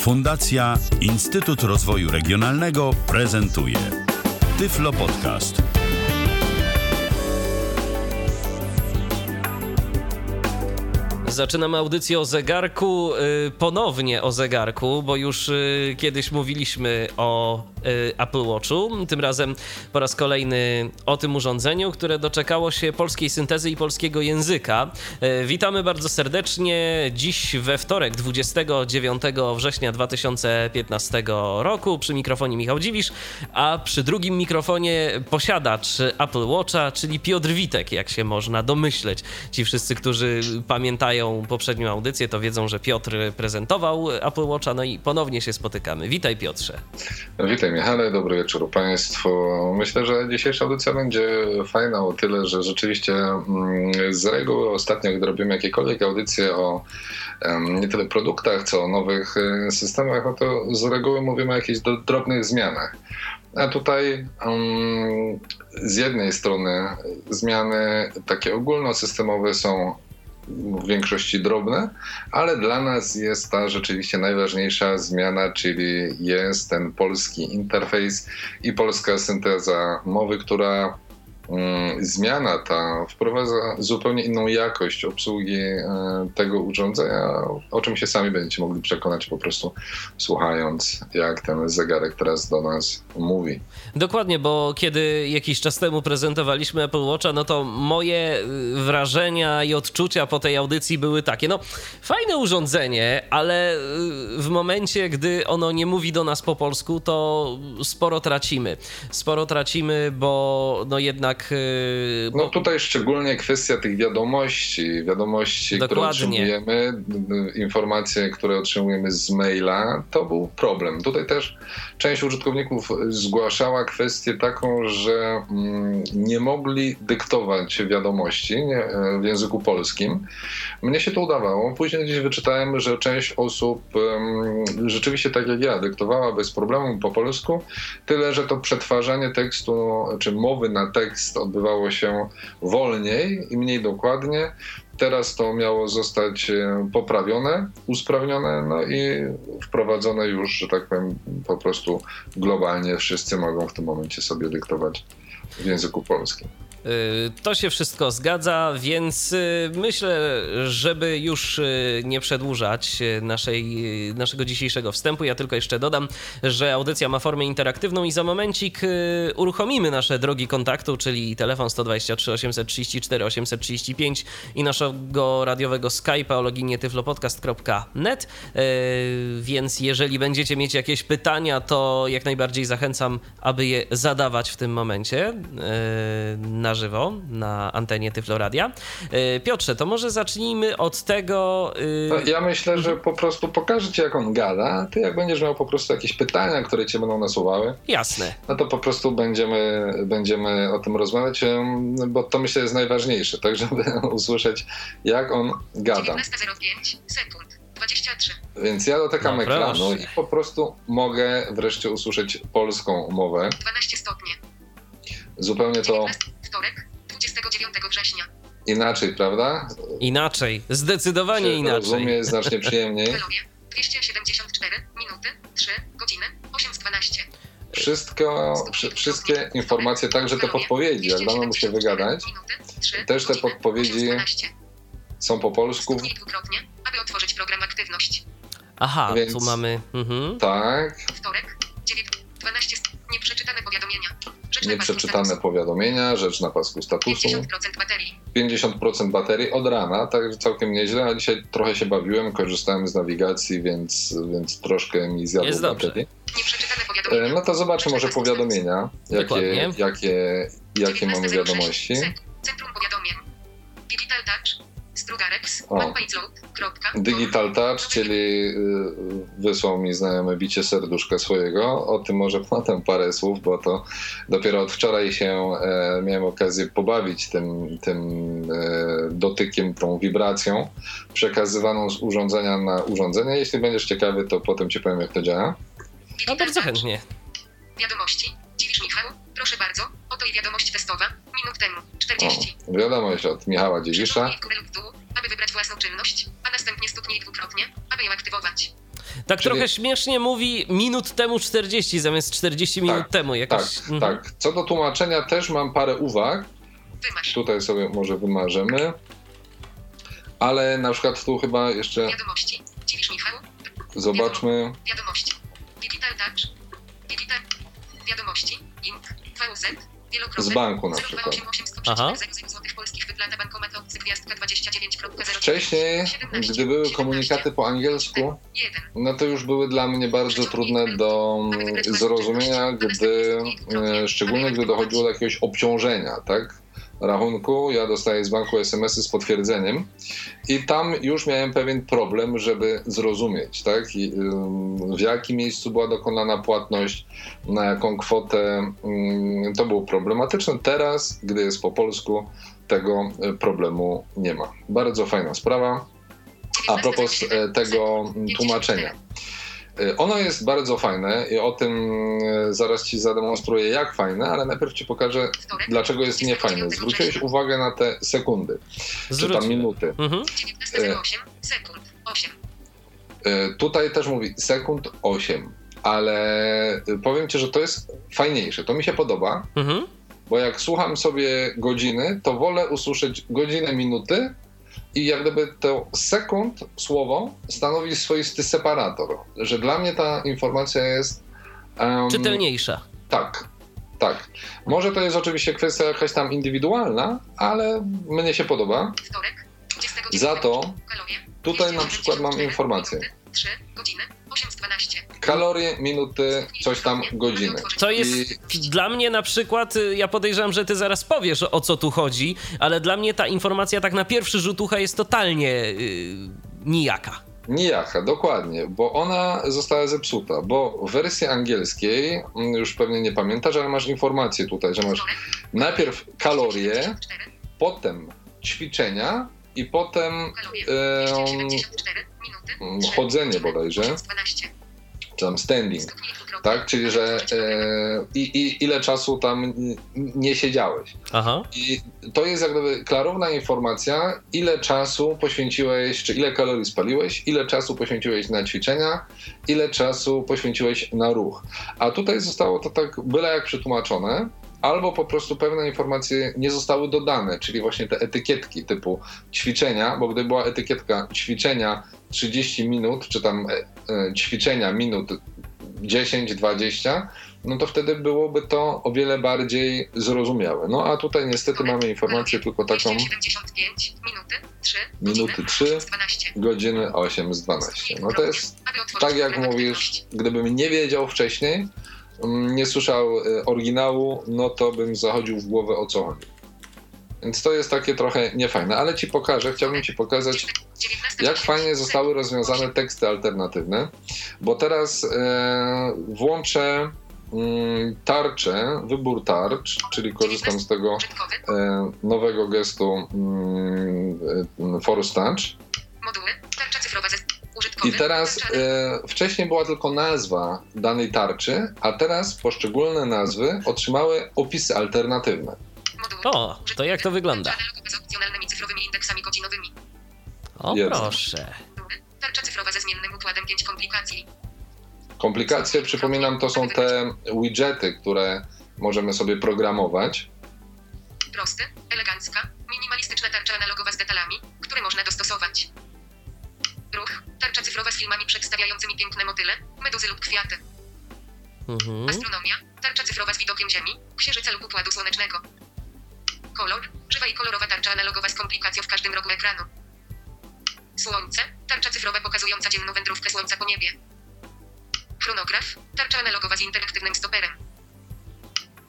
Fundacja Instytut Rozwoju Regionalnego prezentuje Tyflo Podcast. Zaczynamy audycję o zegarku, y, ponownie o zegarku, bo już y, kiedyś mówiliśmy o Apple Watchu. Tym razem po raz kolejny o tym urządzeniu, które doczekało się polskiej syntezy i polskiego języka. Witamy bardzo serdecznie dziś we wtorek, 29 września 2015 roku. Przy mikrofonie Michał Dziwisz, a przy drugim mikrofonie posiadacz Apple Watcha, czyli Piotr Witek, jak się można domyśleć. Ci wszyscy, którzy pamiętają poprzednią audycję, to wiedzą, że Piotr prezentował Apple Watcha, no i ponownie się spotykamy. Witaj Piotrze. Witaj Michale, dobry wieczór Państwu. Myślę, że dzisiejsza audycja będzie fajna o tyle, że rzeczywiście mm, z reguły ostatnio, gdy robimy jakiekolwiek audycje o nie tyle produktach, co o nowych e, systemach, no to z reguły mówimy o jakichś drobnych zmianach. A tutaj um, z jednej strony zmiany takie ogólnosystemowe są w większości drobne, ale dla nas jest ta rzeczywiście najważniejsza zmiana, czyli jest ten polski interfejs i polska synteza mowy, która zmiana ta wprowadza zupełnie inną jakość obsługi e, tego urządzenia, o czym się sami będziecie mogli przekonać po prostu słuchając, jak ten zegarek teraz do nas mówi. Dokładnie, bo kiedy jakiś czas temu prezentowaliśmy Apple Watcha, no to moje y, wrażenia i odczucia po tej audycji były takie, no fajne urządzenie, ale y, w momencie, gdy ono nie mówi do nas po polsku, to sporo tracimy. Sporo tracimy, bo no jednak tak. No tutaj szczególnie kwestia tych wiadomości, wiadomości, Dokładnie. które otrzymujemy, informacje, które otrzymujemy z maila, to był problem. Tutaj też część użytkowników zgłaszała kwestię taką, że mm, nie mogli dyktować wiadomości w języku polskim. Mnie się to udawało. Później gdzieś wyczytałem, że część osób rzeczywiście tak jak ja dyktowała bez problemu po polsku, tyle że to przetwarzanie tekstu czy mowy na tekst odbywało się wolniej i mniej dokładnie. Teraz to miało zostać e, poprawione, usprawnione, no i wprowadzone już, że tak powiem, po prostu globalnie wszyscy mogą w tym momencie sobie dyktować w języku polskim. Y, to się wszystko zgadza, więc y, myślę, żeby już y, nie przedłużać naszej, naszego dzisiejszego wstępu, ja tylko jeszcze dodam, że audycja ma formę interaktywną i za momencik uruchomimy nasze drogi kontaktu, czyli telefon 123 834 835 i naszego radiowego Skype'a o loginie tyflopodcast.net. Więc jeżeli będziecie mieć jakieś pytania, to jak najbardziej zachęcam, aby je zadawać w tym momencie na na żywo na antenie Tyfloradia. E, Piotrze, to może zacznijmy od tego... Y, ja myślę, że po prostu pokażę jak on gada, ty jak będziesz miał po prostu jakieś pytania, które cię będą nasuwały. Jasne. No to po prostu będziemy, będziemy o tym rozmawiać, bo to myślę jest najważniejsze, tak żeby usłyszeć jak on gada. 19.05 sekund. 23. Więc ja dotykam no, ekranu i po prostu mogę wreszcie usłyszeć polską mowę. 12 stopni. Zupełnie to wtorek, 29 września. Inaczej, prawda? Inaczej, zdecydowanie inaczej. Rozumie znacznie przyjemniej. 274 minuty, 3 godziny, 8.12. Wszystko, wszystkie informacje, także te podpowiedzi, jak damy mu się wygadać, też te podpowiedzi są po polsku. aby otworzyć program aktywność. Aha, Więc, tu mamy. Mhm. Tak. Wtorek, 12, nieprzeczytane powiadomienia. Nieprzeczytane powiadomienia, rzecz na pasku statusu. 50% baterii. 50% baterii od rana, także całkiem nieźle, a dzisiaj trochę się bawiłem, korzystałem z nawigacji, więc, więc troszkę mi zjadło Jest baterii. Nieprzeczytane powiadomienia. E, no to zobaczmy może powiadomienia, jakie, jakie, jakie mamy wiadomości. Centrum powiadomień. Digital Touch. Digital Touch, czyli y, wysłał mi znajomy bicie serduszka swojego. O tym może potem parę słów, bo to dopiero od wczoraj się e, miałem okazję pobawić tym, tym e, dotykiem, tą wibracją przekazywaną z urządzenia na urządzenie. Jeśli będziesz ciekawy, to potem ci powiem, jak to działa. No bardzo chętnie. Wiadomości. Michał? Proszę bardzo. Oto i wiadomość testowa. Minut temu. 40. O, wiadomość od Michała Dziewisza. aby wybrać własną czynność, a następnie stuknij dwukrotnie, aby ją aktywować. Tak Czyli- trochę śmiesznie mówi minut temu 40 zamiast 40 minut temu. Jakoś... Tak, Mhm. tak. Co do tłumaczenia też mam parę uwag. Wymasz. Tutaj sobie może wymarzymy. Ale na przykład tu chyba jeszcze Wiadomości. Dziwisz Michał? zobaczmy. Wiadomości. Digital Touch. Digital. Wiadomości. Z banku na przykład. 02800 złotych polskich wyplata bankomat obcy gwiazdka 29.0 Wcześniej, gdy były komunikaty po angielsku, 1. no to już były dla mnie bardzo trudne do zrozumienia, gdy, e, szczególnie gdy dochodziło do jakiegoś obciążenia, tak? Rachunku, ja dostaję z banku SMS-y z potwierdzeniem i tam już miałem pewien problem, żeby zrozumieć, tak? W jakim miejscu była dokonana płatność, na jaką kwotę, to było problematyczne. Teraz, gdy jest po polsku, tego e, problemu nie ma. Bardzo fajna sprawa. A propos e, tego tłumaczenia. E, Ono jest bardzo fajne i o tym e, zaraz Ci zademonstruję, jak fajne, ale najpierw Ci pokażę, dlaczego jest niefajne. Zwróciłeś uwagę na te sekundy, czy tam Zwróćmy. minuty. Mhm. 19.08 sekund. 8. E, Tutaj też mówi sekund 8, ale powiem Ci, że to jest fajniejsze. To mi się podoba, Mhm. bo jak słucham sobie godziny, to wolę usłyszeć godzinę, minuty i jak gdyby to sekund słowo stanowi swoisty separator, że dla mnie ta informacja jest... em, Czytelniejsza. Tak, tak. Może to jest oczywiście kwestia jakaś tam indywidualna, ale mnie się podoba. Wtorek. 29. Za to tutaj na przykład mam 294 informację. Minuty, 3 godziny. 8 z 12. Kalorie, minuty, coś tam, godziny. To jest dla mnie na przykład, y, ja podejrzewam, że ty zaraz powiesz o co tu chodzi, ale dla mnie ta informacja tak na pierwszy rzut ucha jest totalnie yy, nijaka. Nijaka, dokładnie, bo ona została zepsuta, bo w wersji angielskiej, mm, już pewnie nie pamiętasz, ale masz informację tutaj, że masz najpierw kalorie, 74 potem ćwiczenia i potem Kalorie. em, 274 minuty. 3 chodzenie bodajże. 8 z 12. czy tam standing, tak? Czyli, że e, i, i ile czasu tam nie siedziałeś. Aha. I to jest jak gdyby klarowna informacja, ile czasu poświęciłeś, czy ile kalorii spaliłeś, ile czasu poświęciłeś na ćwiczenia, ile czasu poświęciłeś na ruch. A tutaj zostało to tak byle jak przetłumaczone, albo po prostu pewne informacje nie zostały dodane, czyli właśnie te etykietki typu ćwiczenia, bo gdyby była etykietka ćwiczenia 30 minut, czy tam e, e, ćwiczenia minut 10-20, no to wtedy byłoby to o wiele bardziej zrozumiałe. No a tutaj niestety mamy informację tylko taką 275 minuty. 3 Minuty godziny, trzy. 8 z 12. godziny 8 z 12. No to jest tak jak mówisz, gdybym nie wiedział wcześniej, mm, nie słyszał y, oryginału, no to bym zachodził w głowę o co chodzi. Więc to jest takie trochę niefajne, ale ci pokażę, chciałbym ci pokazać 19, jak fajnie zostały rozwiązane teksty alternatywne, bo teraz e, włączę mm, tarczę, wybór tarcz, czyli korzystam z tego e, nowego gestu mm, Force Touch. Moduły. Tarcza cyfrowa. I teraz e, wcześniej była tylko nazwa danej tarczy, a teraz poszczególne nazwy otrzymały opisy alternatywne. O, to jak to wygląda? Z opcjonalnymi cyfrowymi indeksami godzinowymi. O Jest. proszę. Tarcza cyfrowa ze zmiennym układem 5 komplikacji. Komplikacje, przypominam, to są te widgety, które możemy sobie programować. Prosty, elegancka, minimalistyczna tarcza analogowa z detalami, które można dostosować. Ruch. Tarcza cyfrowa z filmami przedstawiającymi piękne motyle, meduzy lub kwiaty. Mhm. Astronomia. Tarcza cyfrowa z widokiem Ziemi, księżyca lub układu słonecznego. Kolor. Żywa i kolorowa tarcza analogowa z komplikacją w każdym rogu ekranu. Słońce. Tarcza cyfrowa pokazująca dzienną wędrówkę Słońca po niebie. Chronograf. Tarcza analogowa z interaktywnym stoperem.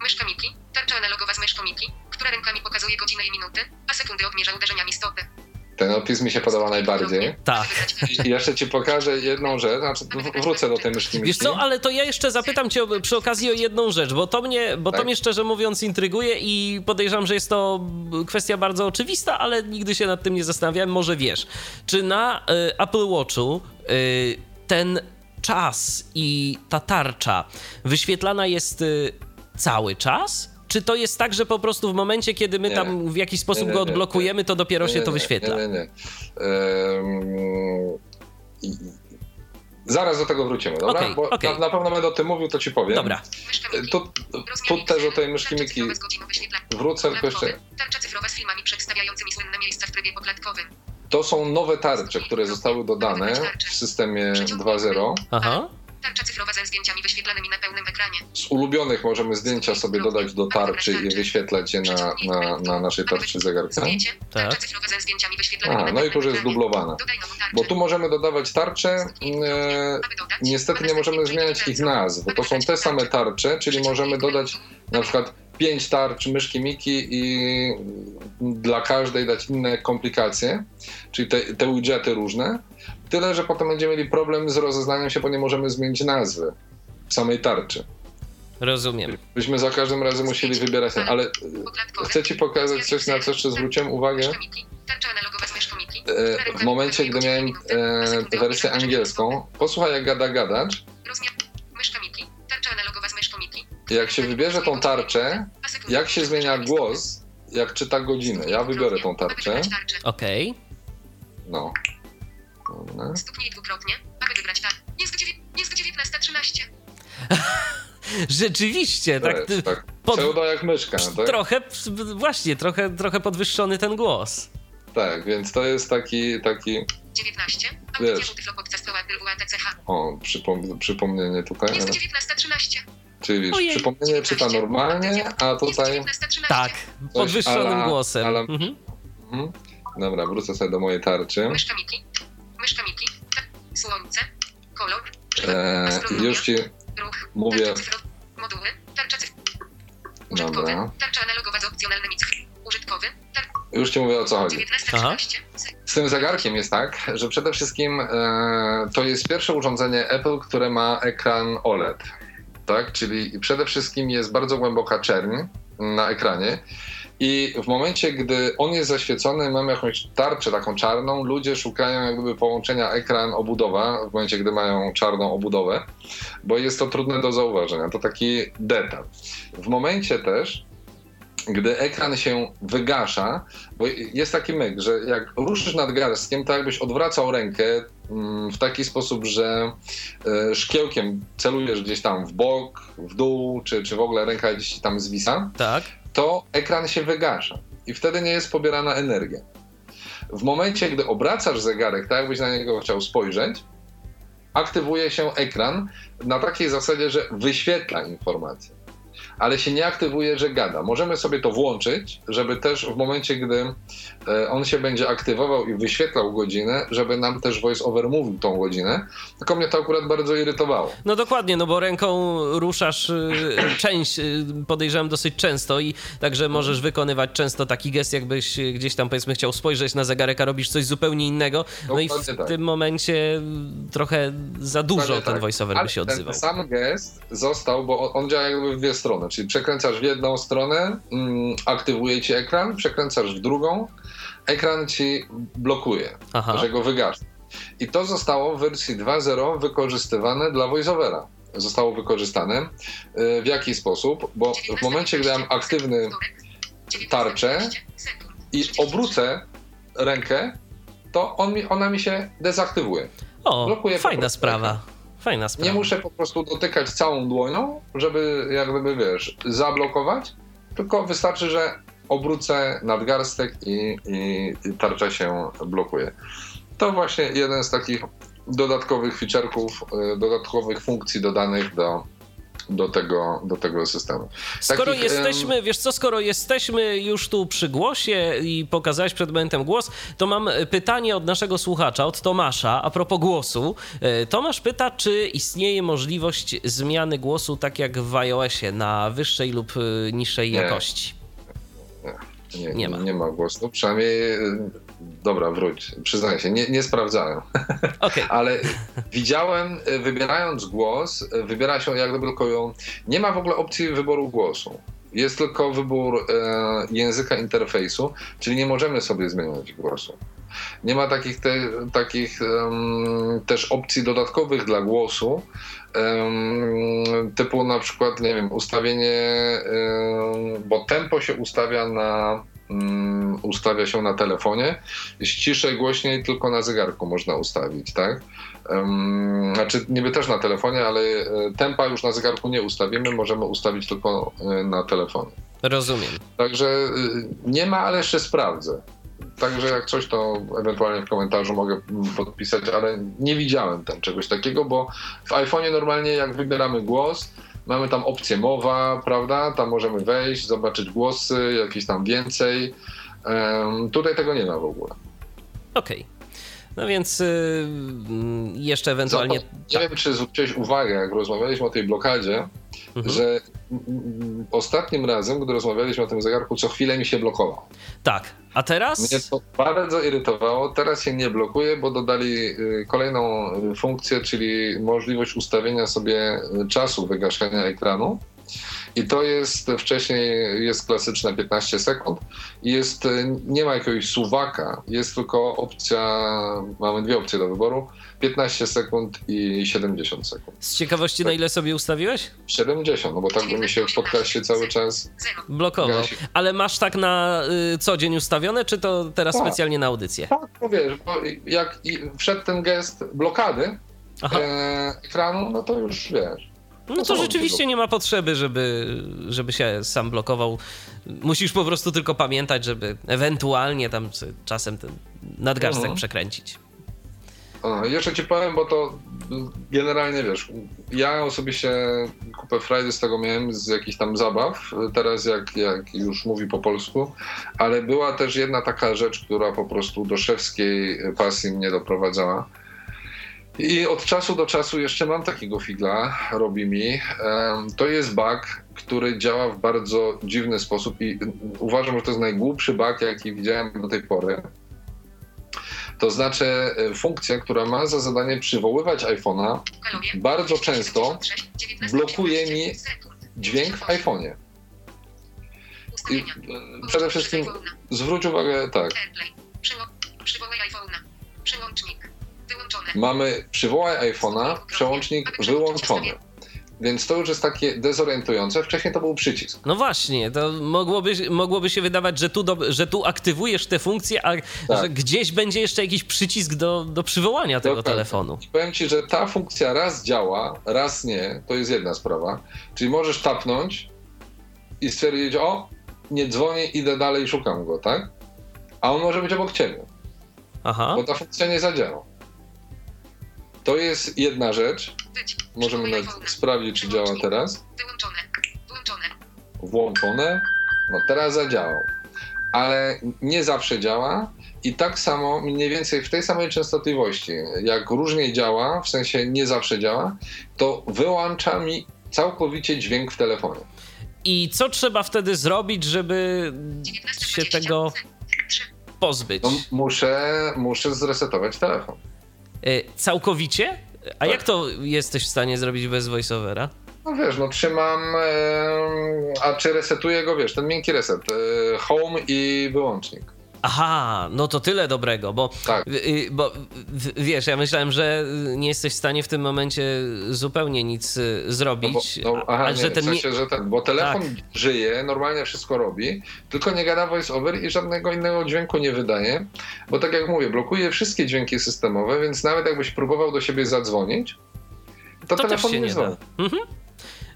Myszka Miki. Tarcza analogowa z myszką Miki, która rękami pokazuje godzinę i minuty, a sekundy odmierza uderzeniami stopy. Ten opis mi się podoba najbardziej. Tak. I jeszcze ci pokażę jedną rzecz, znaczy wrócę do tej myszki Wiesz co, ale to ja jeszcze zapytam cię przy okazji o jedną rzecz, bo to mnie, bo to Tak. mnie szczerze mówiąc intryguje i podejrzewam, że jest to kwestia bardzo oczywista, ale nigdy się nad tym nie zastanawiałem, może wiesz. Czy na y, Apple Watchu y, ten czas i ta tarcza wyświetlana jest y, cały czas? Czy to jest tak, że po prostu w momencie, kiedy my Nie. tam w jakiś sposób Nie, nie, go nie, odblokujemy, to dopiero Nie, się nie, to wyświetla? Nie, nie, nie. I- Zaraz do tego wrócimy, dobra? Okej, Bo okej. na, na pewno będę o tym mówił, to ci powiem. Dobra. Tu, tu też o tej myszki Miki wrócę, tylko jeszcze... Tarcza cyfrowa z filmami przedstawiającymi słynne miejsca w trybie poklatkowym. To są nowe tarcze, które zostały dodane w systemie 2.0. Aha. Tarcza cyfrowa ze zdjęciami wyświetlanymi na pełnym ekranie. Z ulubionych możemy zdjęcia sobie dodać do tarczy i wyświetlać je na, na, na naszej tarczy zegarka. Tak. cyfrowa ze zdjęciami wyświetlanymi A, na no i tu już jest dublowana. Bo tu możemy dodawać tarcze, e, Aby dodać, niestety nie możemy zmieniać ich nazw, bo to są te same tarcze, czyli możemy dodać na przykład pięć tarcz myszki Miki i dla każdej dać inne komplikacje, czyli te, te widgety różne. Tyle, że potem będziemy mieli problem z rozeznaniem się, bo nie możemy zmienić nazwy samej tarczy. Rozumiem. Byśmy za każdym razem musieli wybierać ten, ale chcę ci pokazać coś, na co jeszcze zwróciłem uwagę. E, W momencie, gdy miałem e, wersję angielską, posłuchaj jak gada gadacz, jak się wybierze tą tarczę, jak się zmienia głos, jak czyta godzinę. Ja wybiorę tą tarczę. Okej. No. Dobra. Stuknij dwukrotnie, aby wybrać tarczę. Jest, dziewię- jest 19.13. Rzeczywiście, To tak. jest, tak. pod- Pseudo jak myszka, tak? Trochę, właśnie, trochę, trochę podwyższony ten głos. Tak, więc to jest taki, taki 19. Wiesz. O, przypom przypomnienie tutaj. Jest 19.13. Czyli Ojej. przypomnienie czyta normalnie, a tutaj... Jest 19.13. Tak, podwyższonym ala- głosem. ala- Mhm. Mhm. Dobra, wrócę sobie do mojej tarczy. Myszka Miki. Myszka Miki. Ta- Słońce. Kolor. E, Astronomia. już ci Ruch. mówię. Moduły. Tarcza cyf... Użytkowy. Dobra. Tarcza analogowa z opcjonalnymi cyfr. Użytkowy. Tar... Już ci mówię o co chodzi. 19.13. Z tym zegarkiem jest tak, że przede wszystkim e, to jest pierwsze urządzenie Apple, które ma ekran OLED. Tak? Czyli przede wszystkim jest bardzo głęboka czerń na ekranie. I w momencie, gdy on jest zaświecony, mamy jakąś tarczę taką czarną, ludzie szukają jak gdyby połączenia ekran-obudowa w momencie, gdy mają czarną obudowę, bo jest to trudne do zauważenia. To taki detal. W momencie też, gdy ekran się wygasza, bo jest taki myk, że jak ruszysz nadgarstkiem, to jakbyś odwracał rękę mm, w taki sposób, że e, szkiełkiem celujesz gdzieś tam w bok, w dół, czy, czy w ogóle ręka gdzieś tam zwisa, Tak. To ekran się wygasza i wtedy nie jest pobierana energia. W momencie, gdy obracasz zegarek, tak jakbyś na niego chciał spojrzeć, aktywuje się ekran na takiej zasadzie, że wyświetla informacje, ale się nie aktywuje, że gada. Możemy sobie to włączyć, żeby też w momencie, gdy e, on się będzie aktywował i wyświetlał godzinę, żeby nam też voice-over mówił tą godzinę. Tylko mnie to akurat bardzo irytowało. No dokładnie, no bo ręką ruszasz y, część, y, podejrzewam dosyć często i także możesz wykonywać często taki gest, jakbyś gdzieś tam powiedzmy chciał spojrzeć na zegarek, a robisz coś zupełnie innego. No i w Dokładnie tak. tym momencie trochę za dużo Dokładnie ten tak. voiceover by się odzywał. Ten sam gest został, bo on działa jakby w dwie strony, czyli przekręcasz w jedną stronę, mm, aktywuje ci ekran, przekręcasz w drugą, ekran ci blokuje, Aha. że go wygasz. I to zostało w wersji 2.0 wykorzystywane dla voiceovera. Zostało wykorzystane. Y, W jaki sposób? Bo w momencie, gdy mam aktywny tarczę i obrócę rękę, to on mi, ona mi się dezaktywuje. O, blokuje fajna sprawa. Fajna sprawa. Nie muszę po prostu dotykać całą dłonią, żeby jak gdyby, wiesz, zablokować, tylko wystarczy, że obrócę nadgarstek i, i, i tarcza się blokuje. To właśnie jeden z takich dodatkowych feature'ków, y, dodatkowych funkcji dodanych do, do, tego, do tego systemu. Skoro Takich, jesteśmy, wiesz co, skoro jesteśmy już tu przy głosie i pokazałeś przed momentem głos, to mam pytanie od naszego słuchacza, od Tomasza, a propos głosu. E, Tomasz pyta, czy istnieje możliwość zmiany głosu tak jak w iOSie, na wyższej lub e, niższej Nie. jakości? Nie, Nie nie, ma. nie ma głosu. Przynajmniej, dobra, wróć, przyznaję się, nie, nie sprawdzałem. Okej, Ale widziałem, wybierając głos, wybiera się jak gdyby tylko ją. Nie ma w ogóle opcji wyboru głosu. Jest tylko wybór e, języka interfejsu, czyli nie możemy sobie zmieniać głosu. Nie ma takich, te, takich em, też opcji dodatkowych dla głosu, em, typu na przykład, nie wiem, ustawienie, em, bo tempo się ustawia na, mm, ustawia się na telefonie. Ściszej, głośniej tylko na zegarku można ustawić, tak? Um, znaczy niby też na telefonie, ale e, tempa już na zegarku nie ustawimy, możemy ustawić tylko e, na telefonie. Rozumiem. Także nie ma, ale jeszcze sprawdzę. Także jak coś, to ewentualnie w komentarzu mogę podpisać, ale nie widziałem tam czegoś takiego, bo w iPhone'ie normalnie jak wybieramy głos, mamy tam opcję mowa, prawda? Tam możemy wejść, zobaczyć głosy, jakieś tam więcej. Um, tutaj tego nie ma w ogóle. Okej. Okay. No więc yy, jeszcze ewentualnie. nie tak. wiem, czy zwróciłeś uwagę, jak rozmawialiśmy o tej blokadzie, mhm. że ostatnim razem, gdy rozmawialiśmy o tym zegarku, co chwilę mi się blokował. Tak, a teraz? Mnie to bardzo irytowało. Teraz się nie blokuje, bo dodali y, kolejną funkcję, czyli możliwość ustawienia sobie czasu wygaszenia ekranu. I to jest wcześniej jest klasyczne 15 sekund. Jest, nie ma jakiegoś suwaka, jest tylko opcja, mamy dwie opcje do wyboru 15 sekund i 70 sekund. Z ciekawości, tak. na ile sobie ustawiłeś? 70, no bo tak by mi się w podcaście cały czas blokował. Ale masz tak na y, co dzień ustawione, czy to teraz tak. specjalnie na audycję? Tak, no wiesz, bo jak wszedł ten gest blokady e, ekranu, no to już wiesz. No to rzeczywiście nie ma potrzeby, żeby, żeby się sam blokował. Musisz po prostu tylko pamiętać, żeby ewentualnie tam czasem ten nadgarstek mhm. przekręcić. A, jeszcze ci powiem, bo to generalnie wiesz, ja osobiście kupę frajdy z tego miałem z jakichś tam zabaw, teraz jak, jak już mówi po polsku, ale była też jedna taka rzecz, która po prostu do szewskiej pasji mnie doprowadzała. I od czasu do czasu jeszcze mam takiego figla, robi mi. To jest bug, który działa w bardzo dziwny sposób i uważam, że to jest najgłupszy bug, jaki widziałem do tej pory. To znaczy e, funkcja, która ma za zadanie przywoływać iPhone'a, bardzo często blokuje mi dźwięk w iPhone'ie. I e, przede wszystkim zwróć uwagę, tak. Przywołaj iPhone'a. Przełącznik. Wyłączone. Mamy przywołaj iPhone'a, przełącznik wyłączony. Więc to już jest takie dezorientujące. Wcześniej to był przycisk. No właśnie, to mogłoby, mogłoby się wydawać, że tu, do, że tu aktywujesz te funkcje, a tak. że gdzieś będzie jeszcze jakiś przycisk do, do przywołania tego Dokładnie. telefonu. Powiem ci, że ta funkcja raz działa, raz nie. To jest jedna sprawa. Czyli możesz tapnąć i stwierdzić, o, nie dzwonię, idę dalej, szukam go, tak? A on może być obok ciebie. Aha. Bo ta funkcja nie zadziała. To jest jedna rzecz. Możemy nawet sprawdzić, czy działa teraz. Wyłączone. Włączone. Włączone. No teraz zadziałał. Ale nie zawsze działa. I tak samo, mniej więcej w tej samej częstotliwości, jak różnie działa, w sensie nie zawsze działa, to wyłącza mi całkowicie dźwięk w telefonie. I co trzeba wtedy zrobić, żeby się tego pozbyć? No, muszę, muszę zresetować telefon. Y, całkowicie? A tak. jak to jesteś w stanie zrobić bez voiceovera? No wiesz, no trzymam, e, a czy resetuję go, wiesz, ten miękki reset, e, home i wyłącznik. Aha, no to tyle dobrego, bo, tak. Y, bo wiesz, ja myślałem, że nie jesteś w stanie w tym momencie zupełnie nic y, zrobić. No bo, no, aha, nie, że ten... w sensie, że ten, bo telefon tak. żyje, normalnie wszystko robi, tylko nie gada voice over i żadnego innego dźwięku nie wydaje, bo tak jak mówię, blokuje wszystkie dźwięki systemowe, więc nawet jakbyś próbował do siebie zadzwonić, to, to telefon nie, nie dzwoni. Mhm.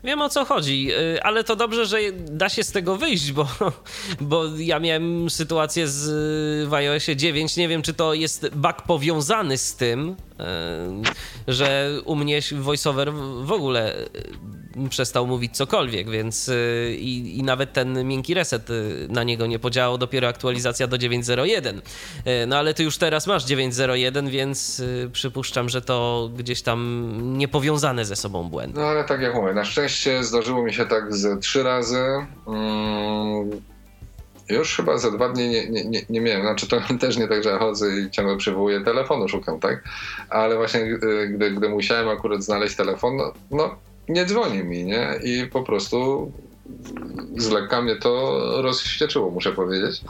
Wiem o co chodzi, y, ale to dobrze, że da się z tego wyjść, bo, bo ja miałem sytuację z w iOSie 9. Nie wiem, czy to jest bug powiązany z tym, y, że u mnie voiceover w ogóle przestał mówić cokolwiek, więc y, i, i, nawet ten miękki reset y, na niego nie podziałał, dopiero aktualizacja do 9.01. Y, no ale ty już teraz masz 9.01, więc przypuszczam, że to gdzieś tam niepowiązane ze sobą błędy. No ale tak jak mówię, na szczęście zdarzyło mi się tak ze trzy razy. Mm, już chyba za dwa dni nie, nie, nie, nie miałem. Znaczy to też nie tak, że chodzę i ciągle przywołuję telefonu, szukam, tak? Ale właśnie gdy, gdy musiałem akurat znaleźć telefon, no, no nie dzwoni mi, nie? I po prostu z lekka mnie to rozwścieczyło, muszę powiedzieć.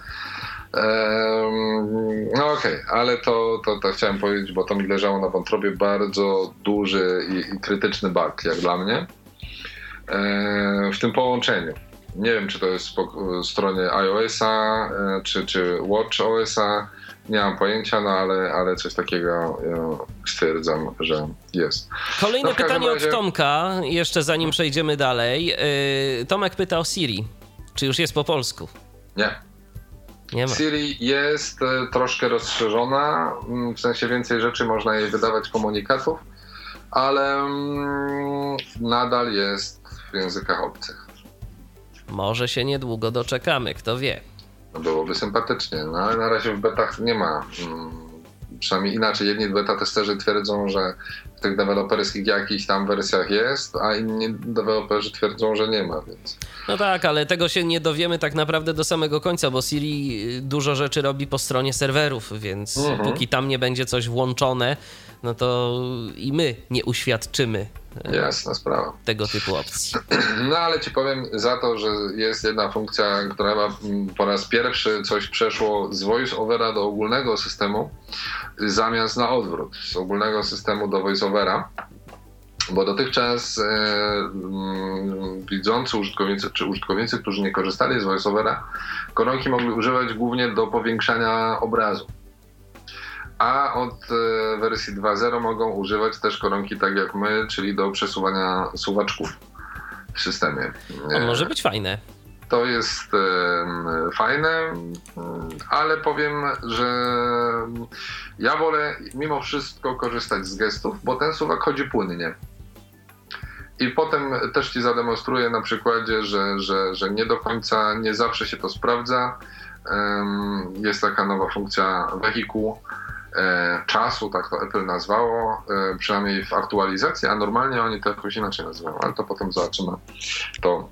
no okej, okay, ale to, to, to chciałem powiedzieć, bo to mi leżało na wątrobie bardzo duży i, i krytyczny bug, jak dla mnie, w tym połączeniu. Nie wiem, czy to jest po stronie iOS-a, e, czy, czy Watch OS-a. Nie mam pojęcia, no ale, ale coś takiego stwierdzam, że jest. Kolejne No pytanie razie- od Tomka, jeszcze zanim przejdziemy dalej. Yy, Tomek pyta o Siri. Czy już jest po polsku? Nie. Nie ma. Siri jest e, troszkę rozszerzona, mm, w sensie więcej rzeczy można jej wydawać komunikatów, ale mm, nadal jest w językach obcych. Może się niedługo doczekamy, kto wie. No byłoby sympatycznie, no ale na razie w betach nie ma. mm, Przynajmniej inaczej, jedni beta testerzy twierdzą, że w tych deweloperskich jakichś tam wersjach jest, a inni deweloperzy twierdzą, że nie ma, więc No tak, ale tego się nie dowiemy tak naprawdę do samego końca, bo Siri y, dużo rzeczy robi po stronie serwerów, więc Mhm. póki tam nie będzie coś włączone, no to i my nie uświadczymy jasna sprawa. tego typu opcji. No ale ci powiem za to, że jest jedna funkcja, która ma mm, po raz pierwszy coś przeszło z voice-overa do ogólnego systemu, zamiast na odwrót, z ogólnego systemu do voice-overa. Bo dotychczas e, mm, widzący użytkownicy, czy użytkownicy, którzy nie korzystali z voice-overa, koronki mogli używać głównie do powiększania obrazu. A od e, wersji 2.0 mogą używać też koronki tak jak my, czyli do przesuwania suwaczków w systemie. To może być fajne. To jest em, fajne, em, ale powiem, że ja wolę mimo wszystko korzystać z gestów, bo ten suwak chodzi płynnie. I potem też ci zademonstruję na przykładzie, że, że, że nie do końca, nie zawsze się to sprawdza. Jest taka nowa funkcja wehikuł e, czasu, tak to Apple nazwało, e, przynajmniej w aktualizacji, a normalnie oni to jakoś inaczej nazywają, ale to potem zobaczymy. To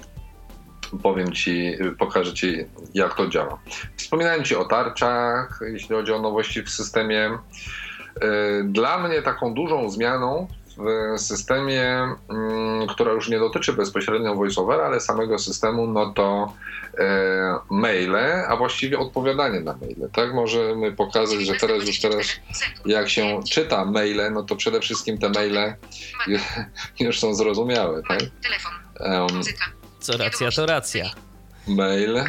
powiem Ci, pokażę Ci, jak to działa. Wspominałem Ci o tarczach, jeśli chodzi o nowości w systemie. E, Dla mnie taką dużą zmianą w systemie, mm, która już nie dotyczy bezpośrednio voiceovera, ale samego systemu, no to e, maile, a właściwie odpowiadanie na maile. Tak możemy pokazać, że teraz już teraz jak się czyta maile, no to przede wszystkim te maile już są zrozumiałe, tak? Telefon, Co racja, to racja. mail. mail,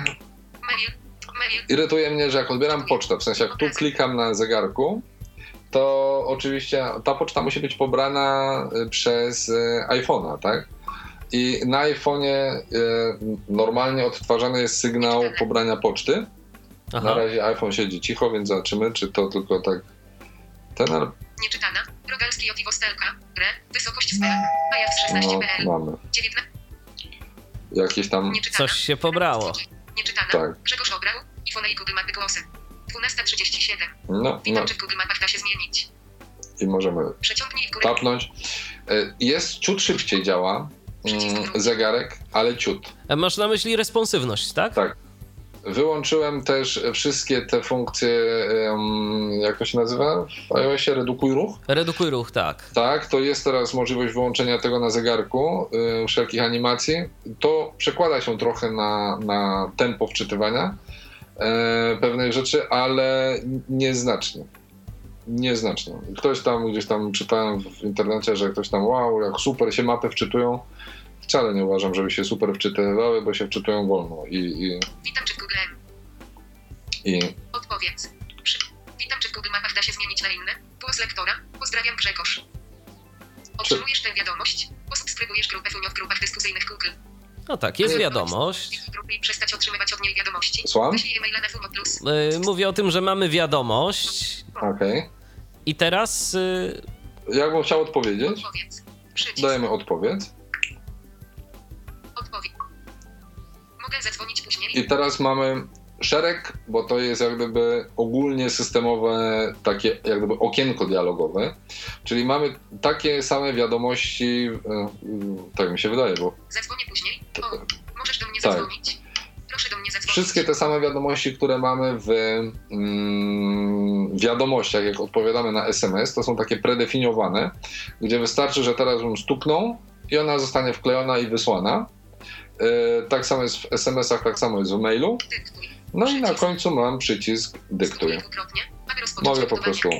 mail, Irytuje mnie, że jak odbieram pocztę, w sensie jak tu klikam na zegarku, to oczywiście ta poczta musi być pobrana y, przez y, iPhone'a, tak? I na iPhone'ie y, normalnie odtwarzany jest sygnał pobrania poczty. Na Aha. razie iPhone siedzi cicho, więc zobaczymy, czy to tylko tak. Ten, nieczytana, Rogalski Jotiwo Stelka, Re, wysokość sfera, Pajaw no, 16PL, mamy. 19, Jakieś tam. nieczytana, Coś się pobrało. nieczytana, Tak. Grzegorz obrał, iPhone i Google Mapy głosy, 12.37, No, no witam, czy w Google Mapach da się zmienić, i możemy przeciągnij w górę, tapnąć. Y, Jest ciut szybciej działa mm, zegarek, ale ciut. A Masz na myśli responsywność, tak? Tak. Wyłączyłem też wszystkie te funkcje, jak to się nazywa w iOSie, redukuj ruch. Redukuj ruch, tak. Tak, to jest teraz możliwość wyłączenia tego na zegarku, y, wszelkich animacji. To przekłada się trochę na, na tempo wczytywania e, pewnej rzeczy, ale nieznacznie. Nieznacznie. Ktoś tam, gdzieś tam czytałem w internecie, że ktoś tam, wow, jak super się mapy wczytują. Wcale nie uważam, żeby się super wczytywały, bo się wczytują wolno i, i, witam, czy w Google. M, i odpowiedz, Przy, witam, czy w Google Mapach da się zmienić na inne, głos lektora, pozdrawiam Grzegorz, otrzymujesz tę wiadomość, posubskrybujesz grupę Funio w grupach dyskusyjnych Google, No tak, jest wiadomość. przestać otrzymywać od niej wiadomości, Słucham? Yy, Mówię o tym, że mamy wiadomość Okej. i teraz yy, Jakbym chciał odpowiedzieć, odpowiedz, przycisk, dajemy odpowiedź. odpowiedź, mogę zadzwonić później, I teraz mamy szereg, bo to jest jak gdyby ogólnie systemowe takie jak gdyby okienko dialogowe, czyli mamy takie same wiadomości, e, mm, tak mi się wydaje, bo zadzwonię później, o, możesz do mnie Tak. zadzwonić, proszę do mnie zadzwonić, wszystkie te same wiadomości, które mamy w mm, wiadomościach, jak odpowiadamy na SMS, to są takie predefiniowane, gdzie wystarczy, że teraz bym stuknął i ona zostanie wklejona i wysłana. E, Tak samo jest w SMS-ach, tak samo jest w mailu. No przycisk. i na końcu mam przycisk dyktuję. Mogę po prostu.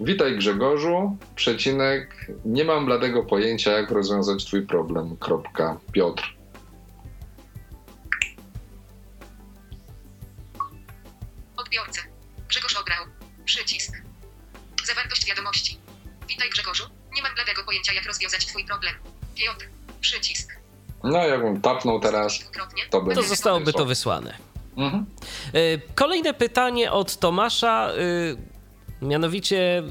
Witaj Grzegorzu, przecinek, nie mam bladego pojęcia jak rozwiązać twój problem, kropka, Piotr. Odbiorca, Grzegorz Ograł, przycisk. Zawartość wiadomości. Witaj Grzegorzu, nie mam bladego pojęcia jak rozwiązać twój problem, Piotr, przycisk. No jakbym tapnął teraz, to by... To zostałoby to wysłane. Mhm. Y, Kolejne pytanie od Tomasza. y, Mianowicie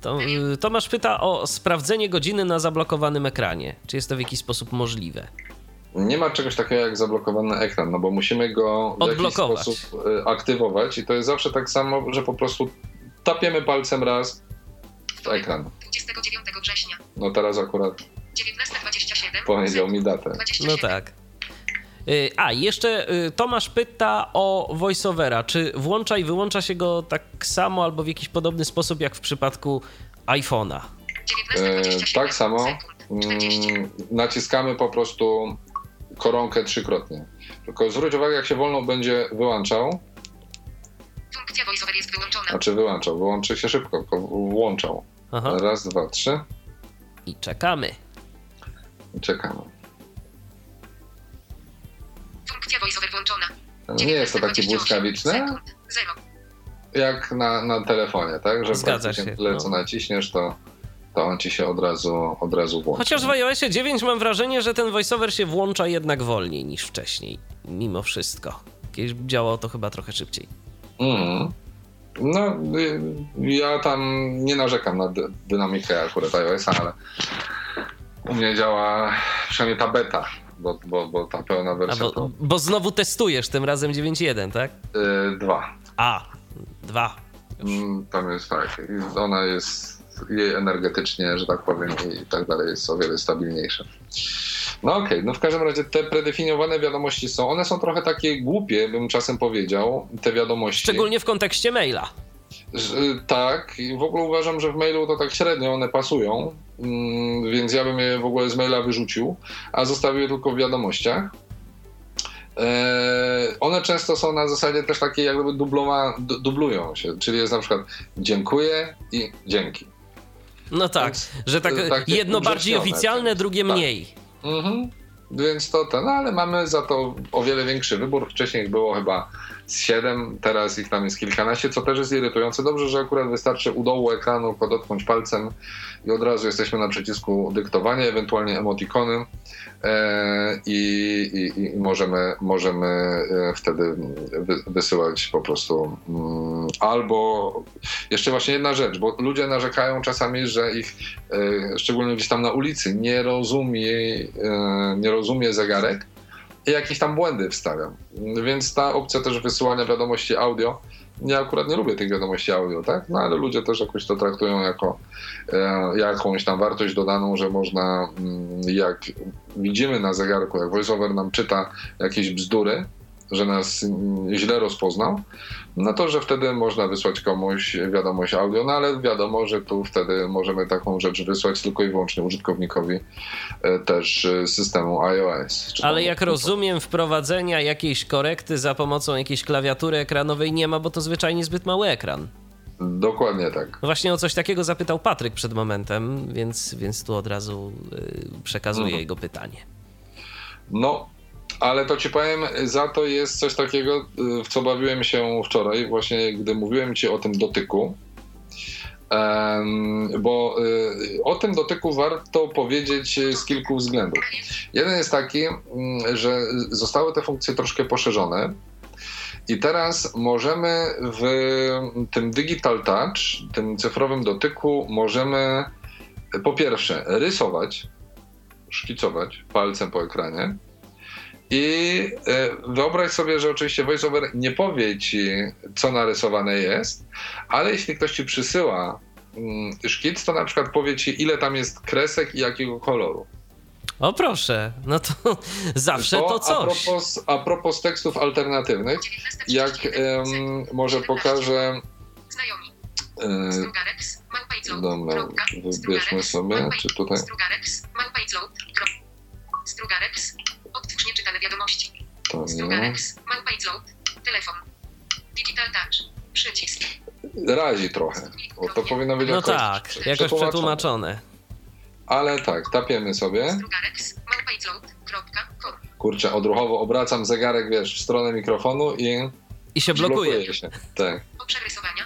to, y, Tomasz pyta o sprawdzenie godziny na zablokowanym ekranie. Czy jest to w jakiś sposób możliwe? Nie ma czegoś takiego jak zablokowany ekran, no bo musimy go w Odblokować. jakiś sposób aktywować i to jest zawsze tak samo, że po prostu tapiemy palcem raz w ekran. 29 września. No teraz akurat 19.27. powiedział mi datę. 27. No tak. Y, A, jeszcze y, Tomasz pyta o voiceovera. Czy włącza i wyłącza się go tak samo albo w jakiś podobny sposób jak w przypadku iPhone'a? 19.27 E, tak samo. sekund. 40. Mm, naciskamy po prostu koronkę trzykrotnie. Tylko zwróć uwagę, jak się wolno będzie wyłączał, Funkcja voiceover jest wyłączona. znaczy wyłączał, wyłączy się szybko, tylko włączał. Aha. Raz, dwa, trzy I czekamy. Czekamy. Funkcja voiceover włączona. Nie jest to takie 19:28 błyskawiczne, jak na, na telefonie, tak? Że Zgadza się, tyle, no. co naciśniesz, to, to on ci się od razu, od razu włączy. Chociaż w iOSie 9 mam wrażenie, że ten voiceover się włącza jednak wolniej niż wcześniej. Mimo wszystko. Kiedyś działało to chyba trochę szybciej. Mhm. No, y, ja tam nie narzekam na dy- dynamikę akurat iOS-a, ale u mnie działa przynajmniej ta beta, bo, bo, bo ta pełna wersja bo, to bo znowu testujesz tym razem 9.1, tak? y, dwa. A, dwa. Mm, Tam jest tak, ona jest jej energetycznie, że tak powiem, i tak dalej jest o wiele stabilniejsza. No okej, no w każdym razie te predefiniowane wiadomości są, one są trochę takie głupie, bym czasem powiedział, te wiadomości. Szczególnie w kontekście maila. Że- Tak, i w ogóle uważam, że w mailu to tak średnio one pasują, mm, więc ja bym je w ogóle z maila wyrzucił, a zostawił je tylko w wiadomościach. E, One często są na zasadzie też takiej jakby dublowa, du- dublują się, czyli jest na przykład dziękuję i dzięki. No tak, Więc, że tak y, jedno bardziej oficjalne, drugie tak. mniej. Mhm. Więc to ten, no ale mamy za to o wiele większy wybór. Wcześniej było chyba z 7, teraz ich tam jest kilkanaście, co też jest irytujące. Dobrze, że akurat wystarczy u dołu ekranu podotknąć palcem i od razu jesteśmy na przycisku dyktowania, ewentualnie emotikony e, i, i, i możemy, możemy e, wtedy wy, wysyłać po prostu mm, albo jeszcze właśnie jedna rzecz, bo ludzie narzekają czasami, że ich e, szczególnie gdzieś tam na ulicy nie rozumie, nie rozumie zegarek jakieś tam błędy wstawiam. Więc ta opcja też wysyłania wiadomości audio, ja akurat nie lubię tych wiadomości audio, tak? No ale ludzie też jakoś to traktują jako e, jakąś tam wartość dodaną, że można, mm, jak widzimy na zegarku, jak voiceover nam czyta jakieś bzdury, że nas mm, źle rozpoznał, no to, że wtedy można wysłać komuś wiadomość audio, no ale wiadomo, że tu wtedy możemy taką rzecz wysłać tylko i wyłącznie użytkownikowi e, też e, systemu iOS. Ale jak rozumiem, wprowadzenia jakiejś korekty za pomocą jakiejś klawiatury ekranowej nie ma, bo to zwyczajnie zbyt mały ekran. Dokładnie tak. Właśnie o coś takiego zapytał Patryk przed momentem, więc, więc tu od razu y, przekazuję Mhm. jego pytanie. No, ale to ci powiem, za to jest coś takiego, y, w co bawiłem się wczoraj, właśnie gdy mówiłem ci o tym dotyku. Bo y, o tym dotyku warto powiedzieć y, z kilku względów. Jeden jest taki, mm, że zostały te funkcje troszkę poszerzone. I teraz możemy w tym Digital Touch, tym cyfrowym dotyku, możemy po pierwsze rysować, szkicować palcem po ekranie. I e, wyobraź sobie, że oczywiście VoiceOver nie powie ci, co narysowane jest, ale jeśli ktoś ci przysyła mm, szkic, to na przykład powie ci, ile tam jest kresek i jakiego koloru. O proszę, no to zawsze to A coś. propos, a propos tekstów alternatywnych, 19:31 jak em, może pokażę. Znajomi. E, dobra, wybierzmy sobie, czy tutaj. Strugarex, nieczytane wiadomości. To nie. Małpa i zload. Telefon. Digital touch. Przycisk. Razi trochę, bo to powinno być No jakoś tak, prze- jakoś przetłumaczone. Ale tak, tapiemy sobie. Małpa. Kurczę, odruchowo obracam zegarek, wiesz, w stronę mikrofonu i I się blokuje. Się. Tak. Obszar rysowania.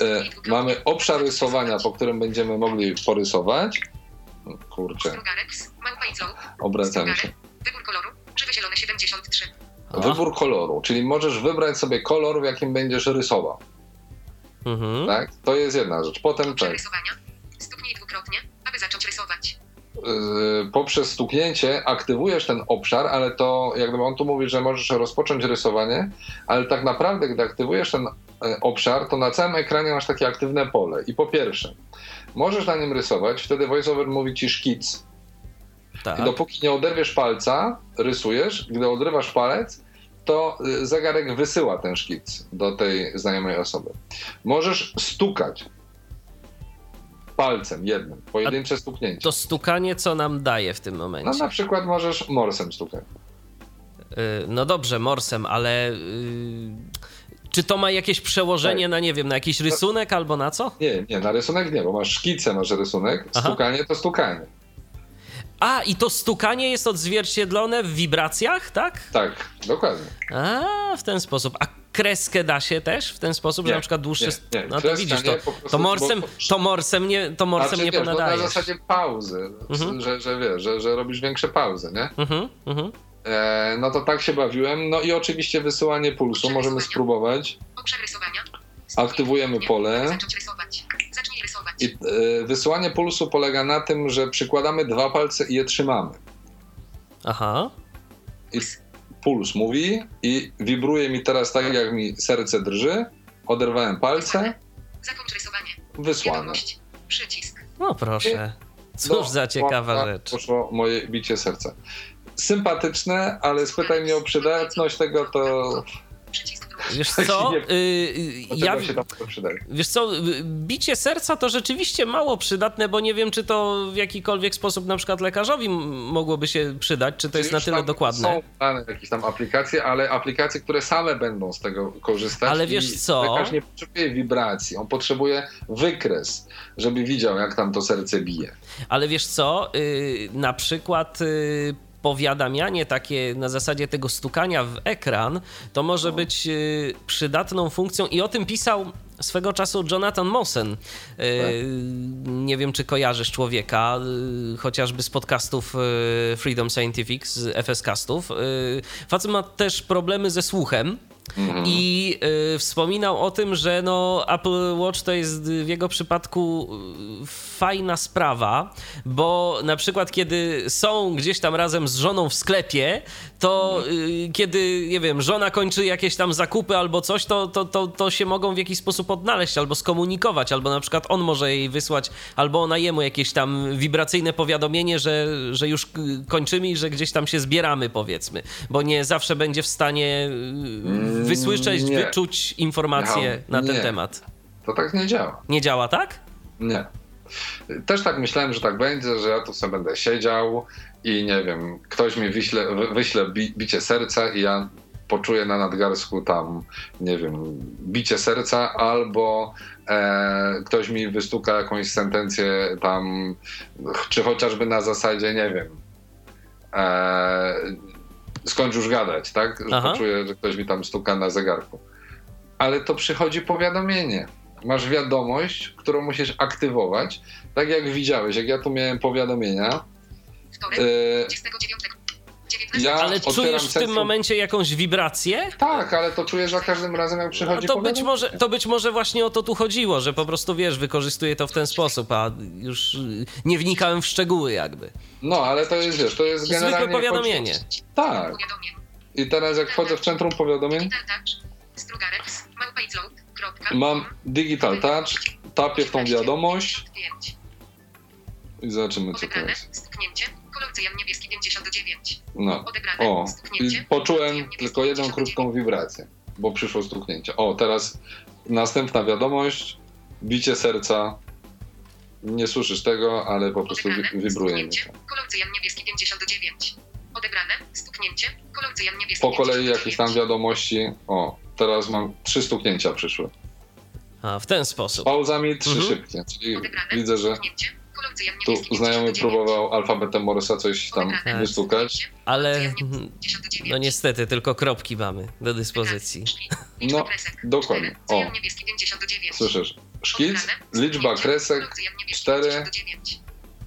E, mamy obszar rysowania, po którym będziemy mogli porysować. Kurczę, małpa flow. obracamy się. Wybór koloru. Żywy zielony 73. A. Wybór koloru, czyli możesz wybrać sobie kolor, w jakim będziesz rysował. Mhm. Tak? To jest jedna rzecz. Potem tak, rysowania. Stuknij dwukrotnie, aby zacząć rysować. yy, poprzez stuknięcie aktywujesz ten obszar, ale to jak gdyby on tu mówi, że możesz rozpocząć rysowanie, ale tak naprawdę, gdy aktywujesz ten e, obszar, to na całym ekranie masz takie aktywne pole. I po pierwsze, możesz na nim rysować, wtedy VoiceOver mówi ci szkic. Tak. I dopóki nie oderwiesz palca, rysujesz, gdy odrywasz palec, to y, zegarek wysyła ten szkic do tej znajomej osoby. Możesz stukać palcem jednym, pojedyncze stuknięcie. To stukanie co nam daje w tym No momencie? na przykład możesz morsem stukać. Y, No dobrze, morsem, ale y, czy to ma jakieś przełożenie Tak. na, nie wiem, na jakiś rysunek albo na co? Nie, nie, na rysunek nie, bo masz szkicę, masz rysunek, Aha. stukanie to stukanie. A, i to stukanie jest odzwierciedlone w wibracjach, tak? Tak, dokładnie. A, w ten sposób. A kreskę da się też w ten sposób, że Nie, na przykład dłuższe... nie, nie. No to Kreska widzisz, nie, to, prostu, to, morsem, bo- to morsem nie, to morsem Znaczy, nie wiesz, no na ponadajesz. zasadzie pauzy, Mhm. że, że wiesz, że, że robisz większe pauzy, nie? Mhm, mhm. E, no to tak się bawiłem. No i oczywiście wysyłanie pulsu, możemy spróbować. Aktywujemy pole. Zacząć rysować. I e, wysyłanie pulsu polega na tym, że przykładamy dwa palce i je trzymamy. Aha. I puls mówi i wibruje mi teraz tak, jak mi serce drży. Oderwałem palce, Zakończ rysowanie. wysłane. Wiadomość. Przycisk. No proszę. Cóż No, za ciekawa tak rzecz. Poszło moje bicie serca. Sympatyczne, ale spytaj mnie o przydatność tego, to Przycisk. Wiesz co? Y, y, czego ja, wiesz co, bicie serca to rzeczywiście mało przydatne, bo nie wiem, czy to w jakikolwiek sposób na przykład lekarzowi mogłoby się przydać, czy to jest na tyle dokładne. Są dane jakieś tam aplikacje, ale aplikacje, które same będą z tego korzystać. Ale wiesz co? Lekarz nie potrzebuje wibracji, on potrzebuje wykres, żeby widział, jak tam to serce bije. Ale wiesz co, y, na przykład y, powiadamianie takie na zasadzie tego stukania w ekran, to może być y, przydatną funkcją i o tym pisał swego czasu Jonathan Mosen. Y, Nie wiem, czy kojarzysz człowieka, y, chociażby z podcastów Freedom Scientific, z FS-castów. Facet ma też problemy ze słuchem. Mhm. I y, wspominał o tym, że no, Apple Watch to jest w jego przypadku y, fajna sprawa, bo na przykład kiedy są gdzieś tam razem z żoną w sklepie, to y, kiedy, nie wiem, żona kończy jakieś tam zakupy albo coś, to, to, to, to się mogą w jakiś sposób odnaleźć albo skomunikować, albo na przykład on może jej wysłać, albo ona jemu jakieś tam wibracyjne powiadomienie, że, że już kończymy i że gdzieś tam się zbieramy, powiedzmy, bo nie zawsze będzie w stanie y, wysłyszeć, nie. wyczuć informacje na ten nie. temat. To tak nie działa. Nie działa tak? Nie. Też tak myślałem, że tak będzie, że ja tu sobie będę siedział i nie wiem, ktoś mi wyśle, wy- wyśle bi, bicie serca i ja poczuję na nadgarstku tam, nie wiem, bicie serca, albo e, ktoś mi wystuka jakąś sentencję tam, czy chociażby na zasadzie, nie wiem, e, skończ już gadać, tak? Że Aha. poczuję, że ktoś mi tam stuka na zegarku. Ale to przychodzi powiadomienie. Masz wiadomość, którą musisz aktywować. Tak jak widziałeś, jak ja tu miałem powiadomienia. Wtorek. e, 29. 19. ja Ale czujesz w tym momencie jakąś wibrację? Tak, ale to czuję za każdym razem, jak A przychodzi to być, może, to być może właśnie o to tu chodziło, że po prostu wiesz, wykorzystuje to w ten sposób, a już y, nie wnikałem w szczegóły jakby. No, ale to jest, wiesz, to jest Zwykłe generalnie... powiadomienie. Tak. I teraz jak wchodzę w centrum powiadomień, mam Digital Touch, tapię w tą wiadomość 5. i zobaczymy, co to jest. Kolor cyjan niebieski 59. No. Odebrane. O, Stuknięcie. poczułem tylko jedną 59. krótką wibrację, bo przyszło stuknięcie. O, teraz następna wiadomość, bicie serca. Nie słyszysz tego, ale po prostu wi- Odebrane. wibruje mi to. Kolor cyjan niebieski 59. Odebrane. Stuknięcie. Kolor cyjan niebieski Po kolei 59. jakieś tam wiadomości. O, teraz mam trzy stuknięcia przyszły. A, w ten sposób. Z pauzami trzy Mhm. szybkie, czyli Odebrane. widzę, że Stuknięcie. Tu znajomy 59. próbował alfabetem Morsa coś tam Tak. wystukać. Ale mm, 59. no niestety tylko kropki mamy do dyspozycji. Liczba No, dokładnie. O. Cyjan niebieski 59. Słyszysz? Szkic, liczba kresek, Kolor cyjan niebieski cztery. 59.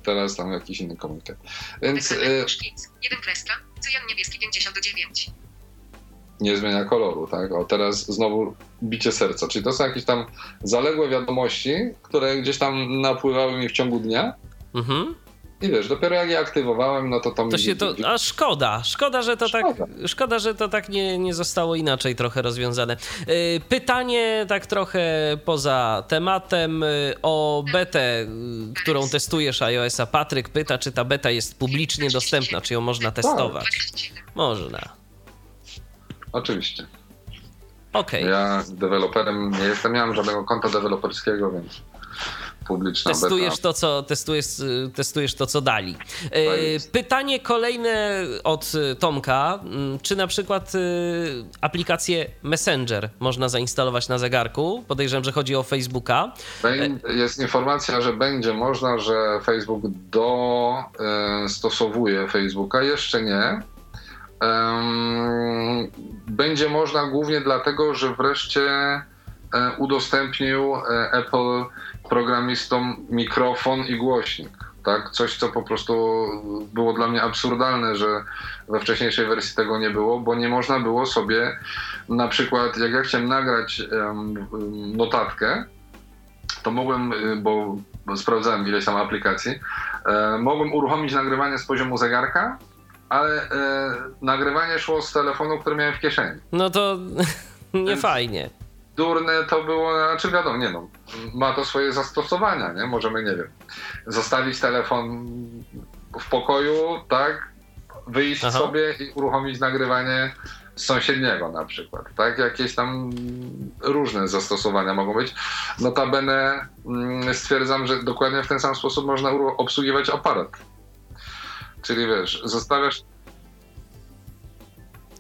teraz tam jakiś inny komunikat. Więc y, Szkic. Jeden kreska. Cyjan niebieski 59. nie zmienia koloru, tak? O, teraz znowu bicie serca. Czyli to są jakieś tam zaległe wiadomości, które gdzieś tam napływały mi w ciągu dnia. Mhm. I wiesz, dopiero jak je aktywowałem, no to to mi... To się to. A szkoda, szkoda, że to tak. Szkoda. Szkoda, że to tak nie, nie zostało inaczej trochę rozwiązane. Yy, Pytanie tak trochę poza tematem yy, o betę, yy, którą testujesz iOS-a. Patryk pyta, czy ta beta jest publicznie dostępna, czy ją można testować. 27. Można. Oczywiście. Okej. Ja deweloperem nie jestem, nie mam żadnego konta deweloperskiego, więc publiczna Testujesz beta. to, co testujesz, y, testujesz to, co dali. E, jest. Pytanie kolejne od y, Tomka. Mm, Czy na przykład y, aplikację Messenger można zainstalować na zegarku? Podejrzewam, że chodzi o Facebooka. Beń- Jest informacja, że będzie można, że Facebook dostosowuje Facebooka. Jeszcze nie. Będzie można głównie dlatego, że wreszcie e, udostępnił e, Apple programistom mikrofon i głośnik. Tak? Coś, co po prostu było dla mnie absurdalne, że we wcześniejszej wersji tego nie było, bo nie można było sobie na przykład, jak ja chciałem nagrać notatkę, to mogłem, y, bo bo sprawdzałem ileś tam aplikacji, e, mogłem uruchomić nagrywanie z poziomu zegarka, ale e, nagrywanie szło z telefonu, który miałem w kieszeni. No to nie Więc- fajnie. Durne to było, znaczy wiadomo, nie no, ma to swoje zastosowania, nie? Możemy, nie wiem, zostawić telefon w pokoju, tak? Wyjść Aha. sobie i uruchomić nagrywanie z sąsiedniego na przykład, tak? Jakieś tam różne zastosowania mogą być. Notabene mm, stwierdzam, że dokładnie w ten sam sposób można obsługiwać aparat. Czyli wiesz, zostawiasz,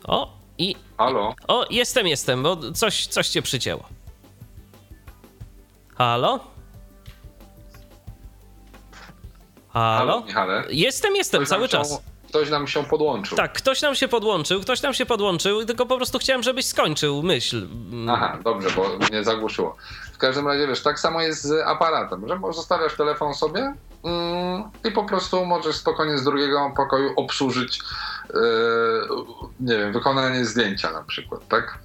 O, i. halo, O, jestem, jestem, bo coś, coś cię przycięło. Halo? Halo? halo. Jestem, jestem, Ktoś cały się- czas. Ktoś nam się podłączył. Tak, ktoś nam się podłączył, ktoś nam się podłączył, tylko po prostu chciałem, żebyś skończył myśl. Mm, Aha, dobrze, bo mnie zagłuszyło. W każdym razie, wiesz, tak samo jest z aparatem, że zostawiasz telefon sobie i po prostu możesz spokojnie z drugiego pokoju obsłużyć, e, nie wiem, wykonanie zdjęcia na przykład, tak?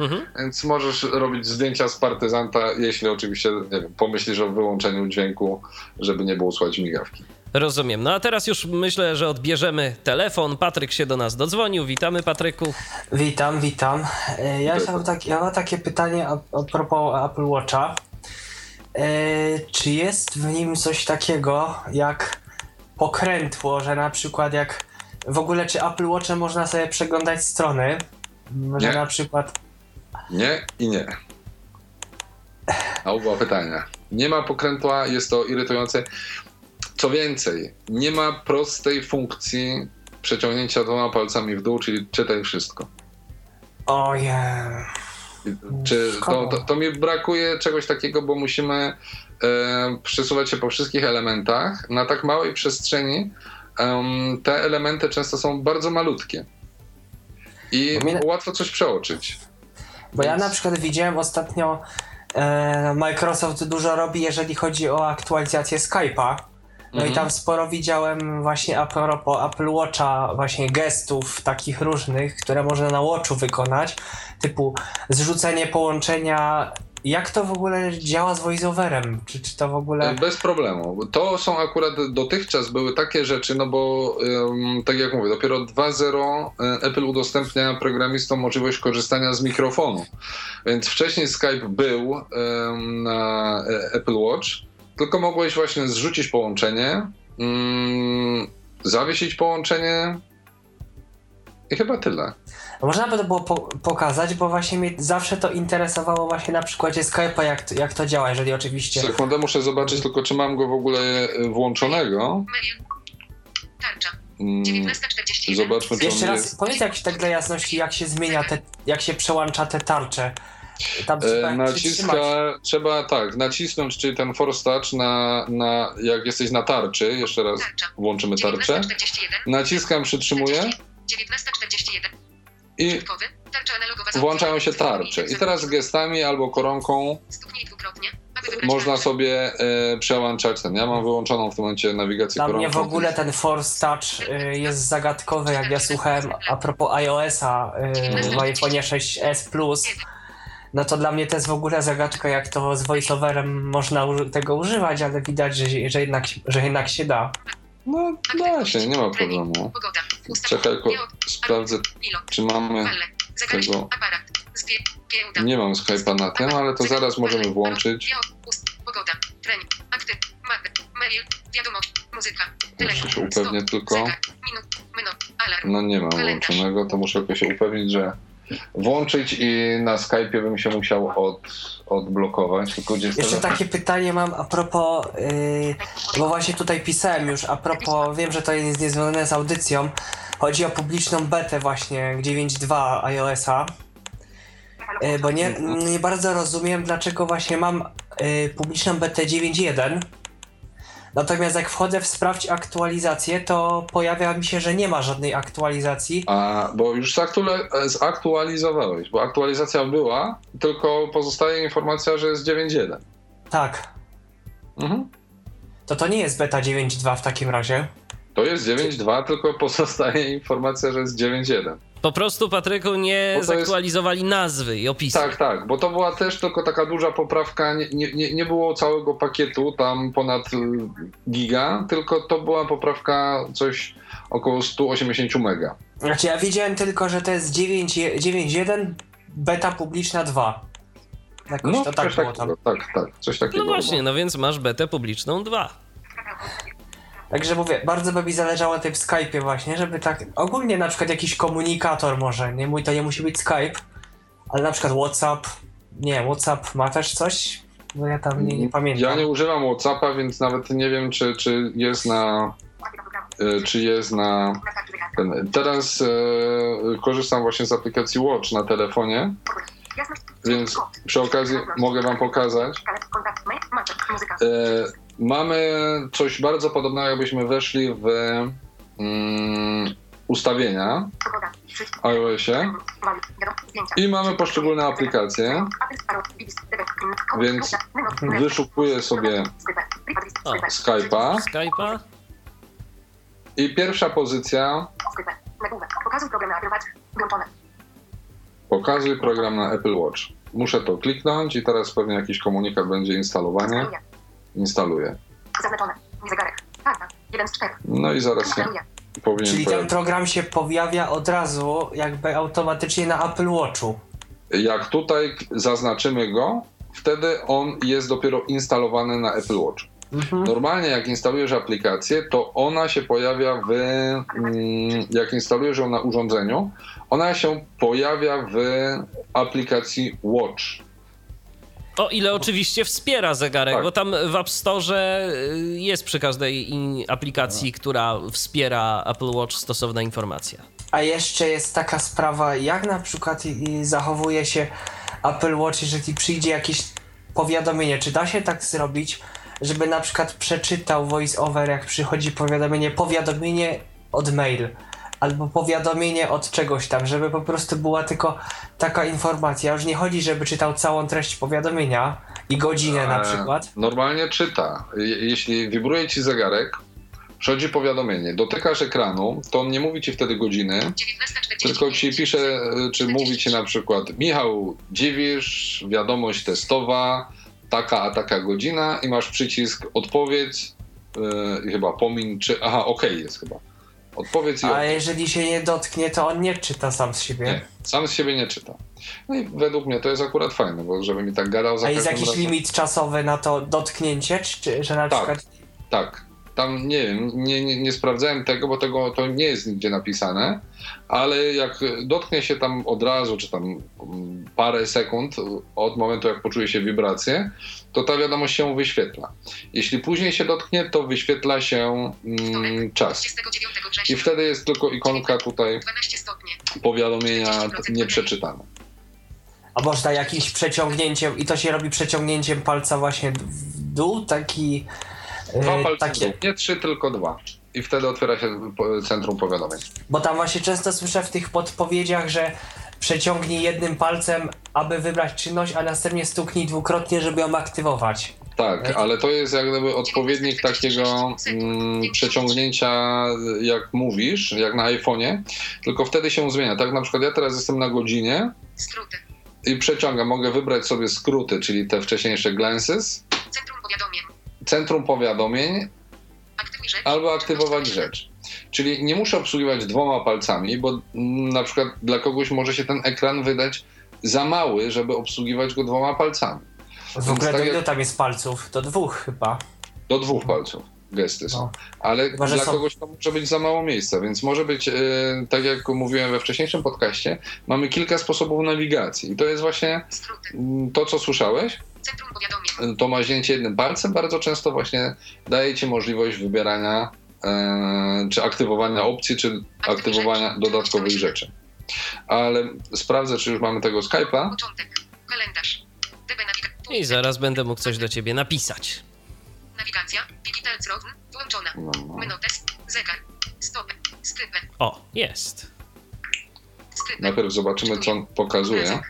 Mhm. Więc możesz robić zdjęcia z partyzanta, jeśli oczywiście, nie wiem, pomyślisz o wyłączeniu dźwięku, żeby nie było słychać migawki. Rozumiem. No a teraz już myślę, że odbierzemy telefon. Patryk się do nas dodzwonił. Witamy, Patryku. Witam, witam. E, Ja mam, tak, ja mam takie pytanie a, a propos Apple Watcha. E, czy jest w nim coś takiego jak pokrętło, że na przykład jak w ogóle czy Apple Watchem można sobie przeglądać strony, że Nie. na przykład Nie i nie. A oba pytania. Nie ma pokrętła, jest to irytujące. Co więcej, nie ma prostej funkcji przeciągnięcia dwoma palcami w dół, czyli czytaj wszystko. ojej, Czy to, to, to mi brakuje czegoś takiego, bo musimy e, przesuwać się po wszystkich elementach. Na tak małej przestrzeni te elementy często są bardzo malutkie. I mnie- łatwo coś przeoczyć. bo ja Więc- na przykład widziałem ostatnio e, Microsoft dużo robi, jeżeli chodzi o aktualizację Skype'a. No Mhm. i tam sporo widziałem właśnie a propos Apple Watcha, właśnie gestów takich różnych, które można na Watchu wykonać, typu zrzucenie połączenia. Jak to w ogóle działa z voiceoverem? Czy, czy to w ogóle... Bez problemu. To są akurat dotychczas były takie rzeczy, no bo em, tak jak mówię, dopiero 2.0 e, Apple udostępnia programistom możliwość korzystania z mikrofonu. Więc wcześniej Skype był em, na e, Apple Watch, tylko mogłeś właśnie zrzucić połączenie, mm, zawiesić połączenie i chyba tyle. Można by to było po pokazać, bo właśnie mnie zawsze to interesowało właśnie na przykładzie Skype'a, jak, to- jak to działa, jeżeli oczywiście... Sekundę, muszę zobaczyć tylko, czy mam go w ogóle e, włączonego. Tarcza. Mm, 19.41. Zobaczmy, czy Jeszcze raz, jest. powiedz jak tak dla jasności, jak się zmienia te, jak się przełącza te tarcze. Tam trzeba E, naciska, przytrzymać. trzeba tak, nacisnąć, czyli ten force touch na, na, jak jesteś na tarczy, jeszcze raz Tarcza. włączymy tarczę. 19.41. Naciskam, przytrzymuję 19.41. i włączają się tarcze. I teraz gestami albo koronką można sobie e, przełączać ten. Ja mam wyłączoną w tym momencie nawigację Dla koronką. mnie w ogóle ten Force Touch y, jest zagadkowy, jak ja słuchałem a propos iOS-a y, w iPhone 6s Plus. No to dla mnie to jest w ogóle zagadka, jak to z voiceoverem można u- tego używać, ale widać, że, że, jednak, że jednak się da. No da się, nie ma problemu. Pogoda. Ustaw. Czekaj, sprawdzę, czy mamy... Tego-. Nie mam Skype'a na tym, ale to zaraz możemy włączyć. Geo- ust- Pogoda. Trening. Aktyw. Mapy. Mail. Wiadomość. Muzyka. Telefon. Muszę się upewnić tylko. No nie mam włączonego, to muszę jakoś się upewnić, że włączyć i na Skype'ie bym się musiał od, odblokować. Tylko gdzie Jeszcze takie pytanie mam a propos, yy, bo właśnie tutaj pisałem już, a propos, wiem, że to jest niezwiązane z audycją. Chodzi o publiczną betę właśnie 9.2 iOS-a. Yy, bo nie, nie bardzo rozumiem, dlaczego właśnie mam yy, publiczną betę 9.1. Natomiast jak wchodzę w sprawdź aktualizację, to pojawia mi się, że nie ma żadnej aktualizacji. A, bo już zaktuali- zaktualizowałeś, bo aktualizacja była, tylko pozostaje informacja, że jest 9.1. Tak, Mhm. to to nie jest beta 9.2 w takim razie. To jest 9.2, tylko pozostaje informacja, że jest 9.1. Po prostu, Patryku, nie to jest- zaktualizowali nazwy i opisu. Tak, tak, bo to była też tylko taka duża poprawka, nie, nie, nie- było całego pakietu, tam ponad y, giga, tylko to była poprawka coś około 180 mega. Znaczy ja widziałem tylko, że to jest 9 je- 9.1 beta publiczna 2. Jakoś No, to tak coś było tam. takiego, tak, tak, coś takiego. No właśnie, było. no więc masz betę publiczną 2. Także mówię, bardzo by mi zależało na tym Skype'ie właśnie, żeby tak ogólnie na przykład jakiś komunikator może, nie mój to nie musi być Skype, ale na przykład WhatsApp, nie, WhatsApp ma też coś? Bo ja tam nie, nie pamiętam. Ja nie używam Whatsappa, więc nawet nie wiem, czy, czy jest na. y, Czy jest na. Ten. Teraz e, korzystam właśnie z aplikacji Watch na telefonie, więc przy okazji mogę Wam pokazać. E, mamy coś bardzo podobnego, jakbyśmy weszli w mm, ustawienia w iOSie i mamy poszczególne aplikacje, więc wyszukuję sobie Skype'a Skype'a. i pierwsza pozycja Pokazuj program na Apple Włączone. pokazuj program na Apple Watch. Muszę to kliknąć i teraz pewnie jakiś komunikat będzie instalowanie. Instaluje. Instaluję. Zaznaczone. Nie zegarek. Karta. 1 z 4. No i zaraz się powinien Czyli ten pojawić. program się pojawia od razu jakby automatycznie na Apple Watchu. Jak tutaj zaznaczymy go, wtedy on jest dopiero instalowany na Apple Watch. Mhm. Normalnie jak instalujesz aplikację, to ona się pojawia w. mm, Jak instalujesz ją na urządzeniu, ona się pojawia w aplikacji Watch. O ile oczywiście wspiera zegarek, Tak. bo tam w App Store y, jest przy każdej aplikacji, która wspiera Apple Watch stosowna informacja. A jeszcze jest taka sprawa, jak na przykład zachowuje się Apple Watch, jeżeli przyjdzie jakieś powiadomienie. Czy da się tak zrobić, żeby na przykład przeczytał voice over, jak przychodzi powiadomienie, powiadomienie od mail, albo powiadomienie od czegoś tam, żeby po prostu była tylko taka informacja. Już nie chodzi, żeby czytał całą treść powiadomienia i godzinę na E, przykład. Normalnie czyta. Je- Jeśli wibruje ci zegarek, przychodzi powiadomienie, dotykasz ekranu, to on nie mówi ci wtedy godziny, 19.40. tylko ci pisze, y, czy mówi ci na przykład Michał Dziwisz, wiadomość testowa, taka a taka godzina i masz przycisk odpowiedź yy, i chyba pomin, czy aha, okej jest chyba. Odpowiedz i A jeżeli się nie dotknie, to on nie czyta sam z siebie. Nie, sam z siebie nie czyta. No i według mnie to jest akurat fajne, bo żeby mi tak gadał za A jest jakiś razem- limit czasowy na to dotknięcie, czy, czy że na Tak. przykład Tak. Tam nie wiem, nie, nie, nie sprawdzałem tego, bo tego to nie jest nigdzie napisane, ale jak dotknie się tam od razu, czy tam mm, parę sekund od momentu, jak poczuje się wibrację, to ta wiadomość się wyświetla. Jeśli później się dotknie, to wyświetla się mm, czas. 29 września. I wtedy jest tylko ikonka tutaj 12 stopnie. powiadomienia nieprzeczytane. A można jakimś przeciągnięciem, i to się robi przeciągnięciem palca właśnie w dół, taki... e, Dwa palce w takie, dół. Nie trzy, tylko dwa. I wtedy otwiera się centrum powiadomień. bo tam właśnie często słyszę w tych podpowiedziach, że przeciągnij jednym palcem, aby wybrać czynność, a następnie stuknij dwukrotnie, żeby ją aktywować. Tak, ale to jest jak gdyby odpowiednik takiego mm, przeciągnięcia, jak mówisz, jak na iPhone'ie, tylko wtedy się zmienia. Tak na przykład ja teraz jestem na godzinie Skróty. i przeciągam, mogę wybrać sobie skróty, czyli te wcześniejsze glances, Centrum powiadomień. Centrum powiadomień albo aktywować rzecz. Czyli nie muszę obsługiwać dwoma palcami, bo mm, na przykład dla kogoś może się ten ekran wydać za mały, żeby obsługiwać go dwoma palcami. W ogóle tak do ilu tam jest palców? Do dwóch chyba. Do dwóch palców gesty są. No. Ale Chyba, dla są- kogoś to może być za mało miejsca, więc może być, e, tak jak mówiłem we wcześniejszym podcaście, mamy kilka sposobów nawigacji. I to jest właśnie mm, to, co słyszałeś, Centrum powiadomień. to maźnięcie jednym palcem bardzo często właśnie daje ci możliwość wybierania e, czy aktywowania opcji, czy aktywowania dodatkowych rzeczy. Ale sprawdzę, czy już mamy tego Skype'a. Początek. Kalendarz. I zaraz będę mógł coś do ciebie napisać. Nawigacja. Digital. Włączona. No, no. Menotes. Zegar. Stop. Skrypę. O, jest. Najpierw zobaczymy, co on pokazuje.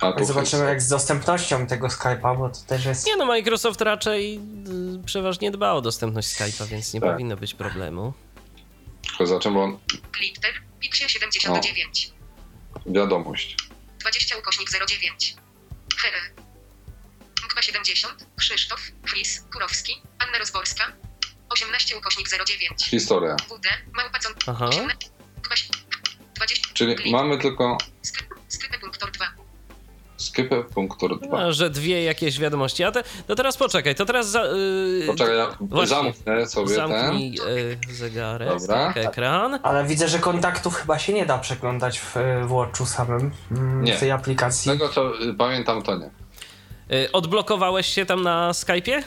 A Zobaczymy jak z dostępnością tego Skype'a, bo to też jest... Nie no, Microsoft raczej y, przeważnie dba o dostępność Skype'a, więc nie tak. powinno być problemu. Poza czym on... Kliptek, Pixie O. Wiadomość. 20 ukośnik 09. Hery. 70, Krzysztof, Fris, Kurowski, Anna Rozborska, 18 ukośnik 09. Historia. WD, małpacon, Aha. 18, 20, Czyli mamy tylko... Skrypy.2 Skipę punkt numer dwa. No, że dwie jakieś wiadomości. A te, no teraz poczekaj, to teraz. Za, yy, poczekaj, ja właśnie, zamknę sobie zamknij, ten. Yy, zegarek, Dobra. Tak, tak. ekran. Ale widzę, że kontaktów chyba się nie da przeglądać w, y, w Watchu samym, mm, w nie. tej aplikacji. Tego co y, pamiętam, to nie. Yy, odblokowałeś się tam na Skype'ie?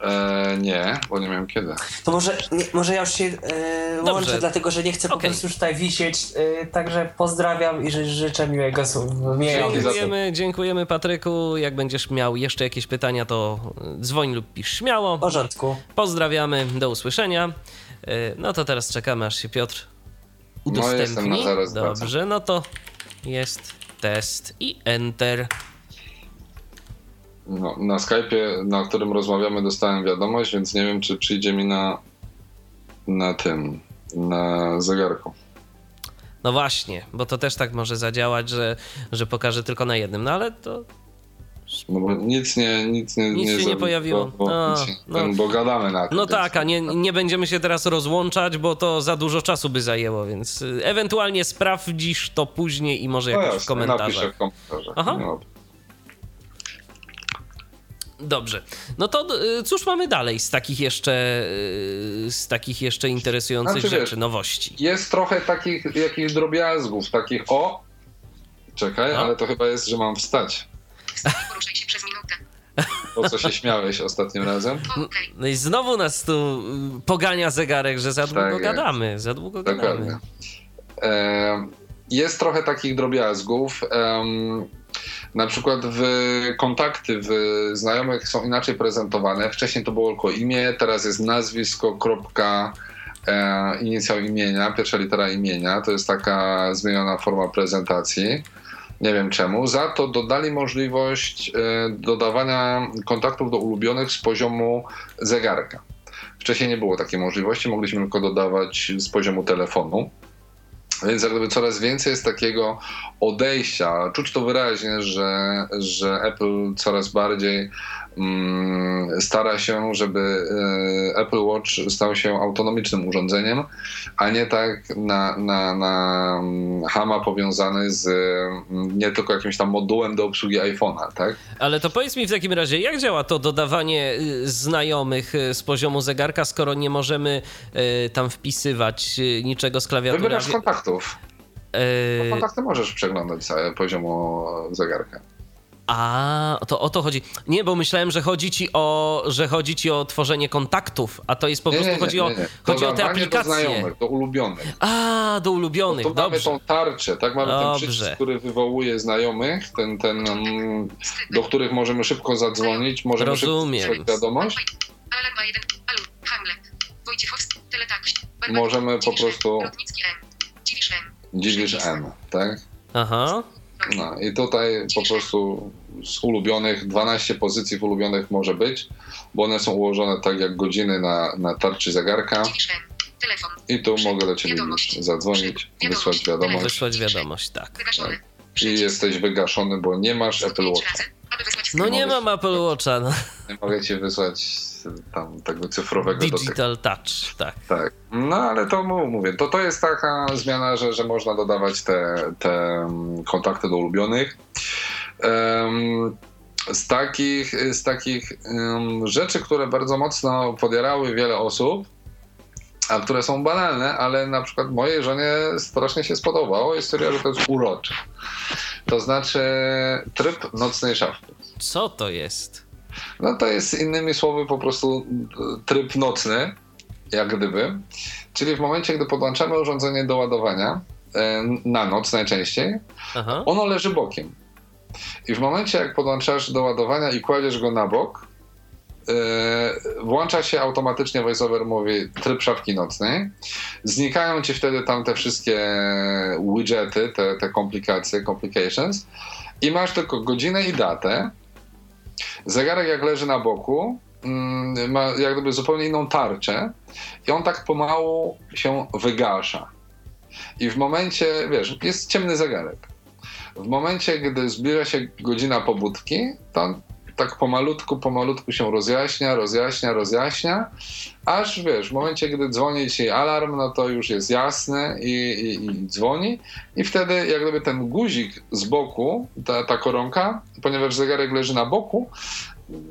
E, nie, bo nie miałem kiedy. To może, nie, może ja już się e, Dobrze. łączę, dlatego że nie chcę po Okej. prostu już tutaj wisieć. E, także pozdrawiam i ży, życzę miłego miłego. Dziękujemy, dziękujemy Patryku. Jak będziesz miał jeszcze jakieś pytania, to y, dzwoń lub pisz śmiało. W porządku. Pozdrawiamy, do usłyszenia. Y, No to teraz czekamy, aż się Piotr No, udostępni. jestem na zaraz. Dobrze, no to jest test i enter. No, na Skype'ie, na którym rozmawiamy, dostałem wiadomość, więc nie wiem, czy przyjdzie mi na, na tym, na zegarku. No właśnie, bo to też tak może zadziałać, że, że pokaże tylko na jednym, no ale to No bo nic nie, nic nie, Nic się nie pojawiło. Bo, bo, A, nic no. ten, bo gadamy na tym. No tak, a nie, nie będziemy się teraz rozłączać, bo to za dużo czasu by zajęło, więc y, ewentualnie sprawdzisz to później i może No jakoś w jasne, napiszę komentarzach. w komentarzach. Aha. No. Dobrze. No to y, cóż mamy dalej z takich jeszcze y, z takich jeszcze interesujących Znaczy, wiesz, rzeczy, nowości? Jest trochę takich jakichś drobiazgów, takich o. Czekaj, No. ale to chyba jest, że mam wstać. Wstań poruszaj się przez minutę. Po co się śmiałeś ostatnim razem? No i znowu nas tu y, pogania zegarek, że za długo Tak jest. gadamy, za długo gadamy. Dokładnie. E, Jest trochę takich drobiazgów. em, Na przykład w kontakty w znajomych są inaczej prezentowane. Wcześniej to było tylko imię, teraz jest nazwisko, kropka, e, inicjał imienia, pierwsza litera imienia. To jest taka zmieniona forma prezentacji. Nie wiem czemu. Za to dodali możliwość e, dodawania kontaktów do ulubionych z poziomu zegarka. Wcześniej nie było takiej możliwości, mogliśmy tylko dodawać z poziomu telefonu. Więc jak gdyby coraz więcej jest takiego odejścia. Czuć to wyraźnie, że, że Apple coraz bardziej stara się, żeby e, Apple Watch stał się autonomicznym urządzeniem, a nie tak na, na, na mm, hama powiązany z mm, nie tylko jakimś tam modułem do obsługi iPhone'a, tak? Ale to powiedz mi w takim razie, jak działa to dodawanie y, znajomych y, z poziomu zegarka, skoro nie możemy y, tam wpisywać niczego z klawiatury? Wybierasz kontaktów. Y, Kontakty możesz przeglądać z poziomu zegarka. A, to o to chodzi. Nie, bo myślałem, że chodzi ci o, że chodzi ci o tworzenie kontaktów, a to jest po Nie, prostu nie, nie, chodzi o, chodzi o te Dodawanie do aplikacje. znajomych, do ulubionych. A, do ulubionych, tu mamy dobrze. tą tarczę, tak? Mamy ten Dobrze. przycisk, który wywołuje znajomych, ten, ten, mm, do których możemy szybko zadzwonić, możemy Rozumiem. szybko wiadomość. Alarma 1, Alu, Hamlet, Wojciechowski, Teletakść, Możemy po prostu- Dziwisz M, tak? Aha. No i tutaj po prostu z ulubionych, 12 pozycji w ulubionych może być, bo one są ułożone tak jak godziny na, na tarczy zegarka. Telefon, i tu mogę do Ciebie Wiadomość. zadzwonić, wysłać wiadomość. Wysłać wiadomość, tak. wygaszony. i jesteś wygaszony, bo nie masz Apple Watcha. No nie mam Apple Watcha, no. Nie mogę Ci wysłać tam tego cyfrowego. Digital Touch, tak. Tak, no ale to mówię, to, to jest taka zmiana, że, że można dodawać te, te mm, kontakty do ulubionych. Em, z takich, z takich em, rzeczy, które bardzo mocno podjerały wiele osób, a które są banalne, ale na przykład mojej żonie strasznie się spodobało, jest teoria, że to jest urocze. To znaczy tryb nocnej szafki. Co to jest? No to jest innymi słowy po prostu e, tryb nocny, jak gdyby. Czyli w momencie, gdy podłączamy urządzenie do ładowania, e, na noc najczęściej, Aha. ono leży bokiem. I w momencie, jak podłączasz do ładowania i kładziesz go na bok, e, włącza się automatycznie VoiceOver mówi tryb szafki nocnej. Znikają ci wtedy tam te wszystkie widgety, te, te komplikacje, complications i masz tylko godzinę i datę. Zegarek jak leży na boku, mm, ma jak gdyby zupełnie inną tarczę i on tak pomału się wygasza. I w momencie, wiesz, jest ciemny zegarek. W momencie, gdy zbliża się godzina pobudki, to tak pomalutku, pomalutku się rozjaśnia, rozjaśnia, rozjaśnia, aż wiesz, w momencie, gdy dzwoni ci alarm, no to już jest jasny i, i, i dzwoni. I wtedy jak gdyby ten guzik z boku, ta, ta koronka, ponieważ zegarek leży na boku,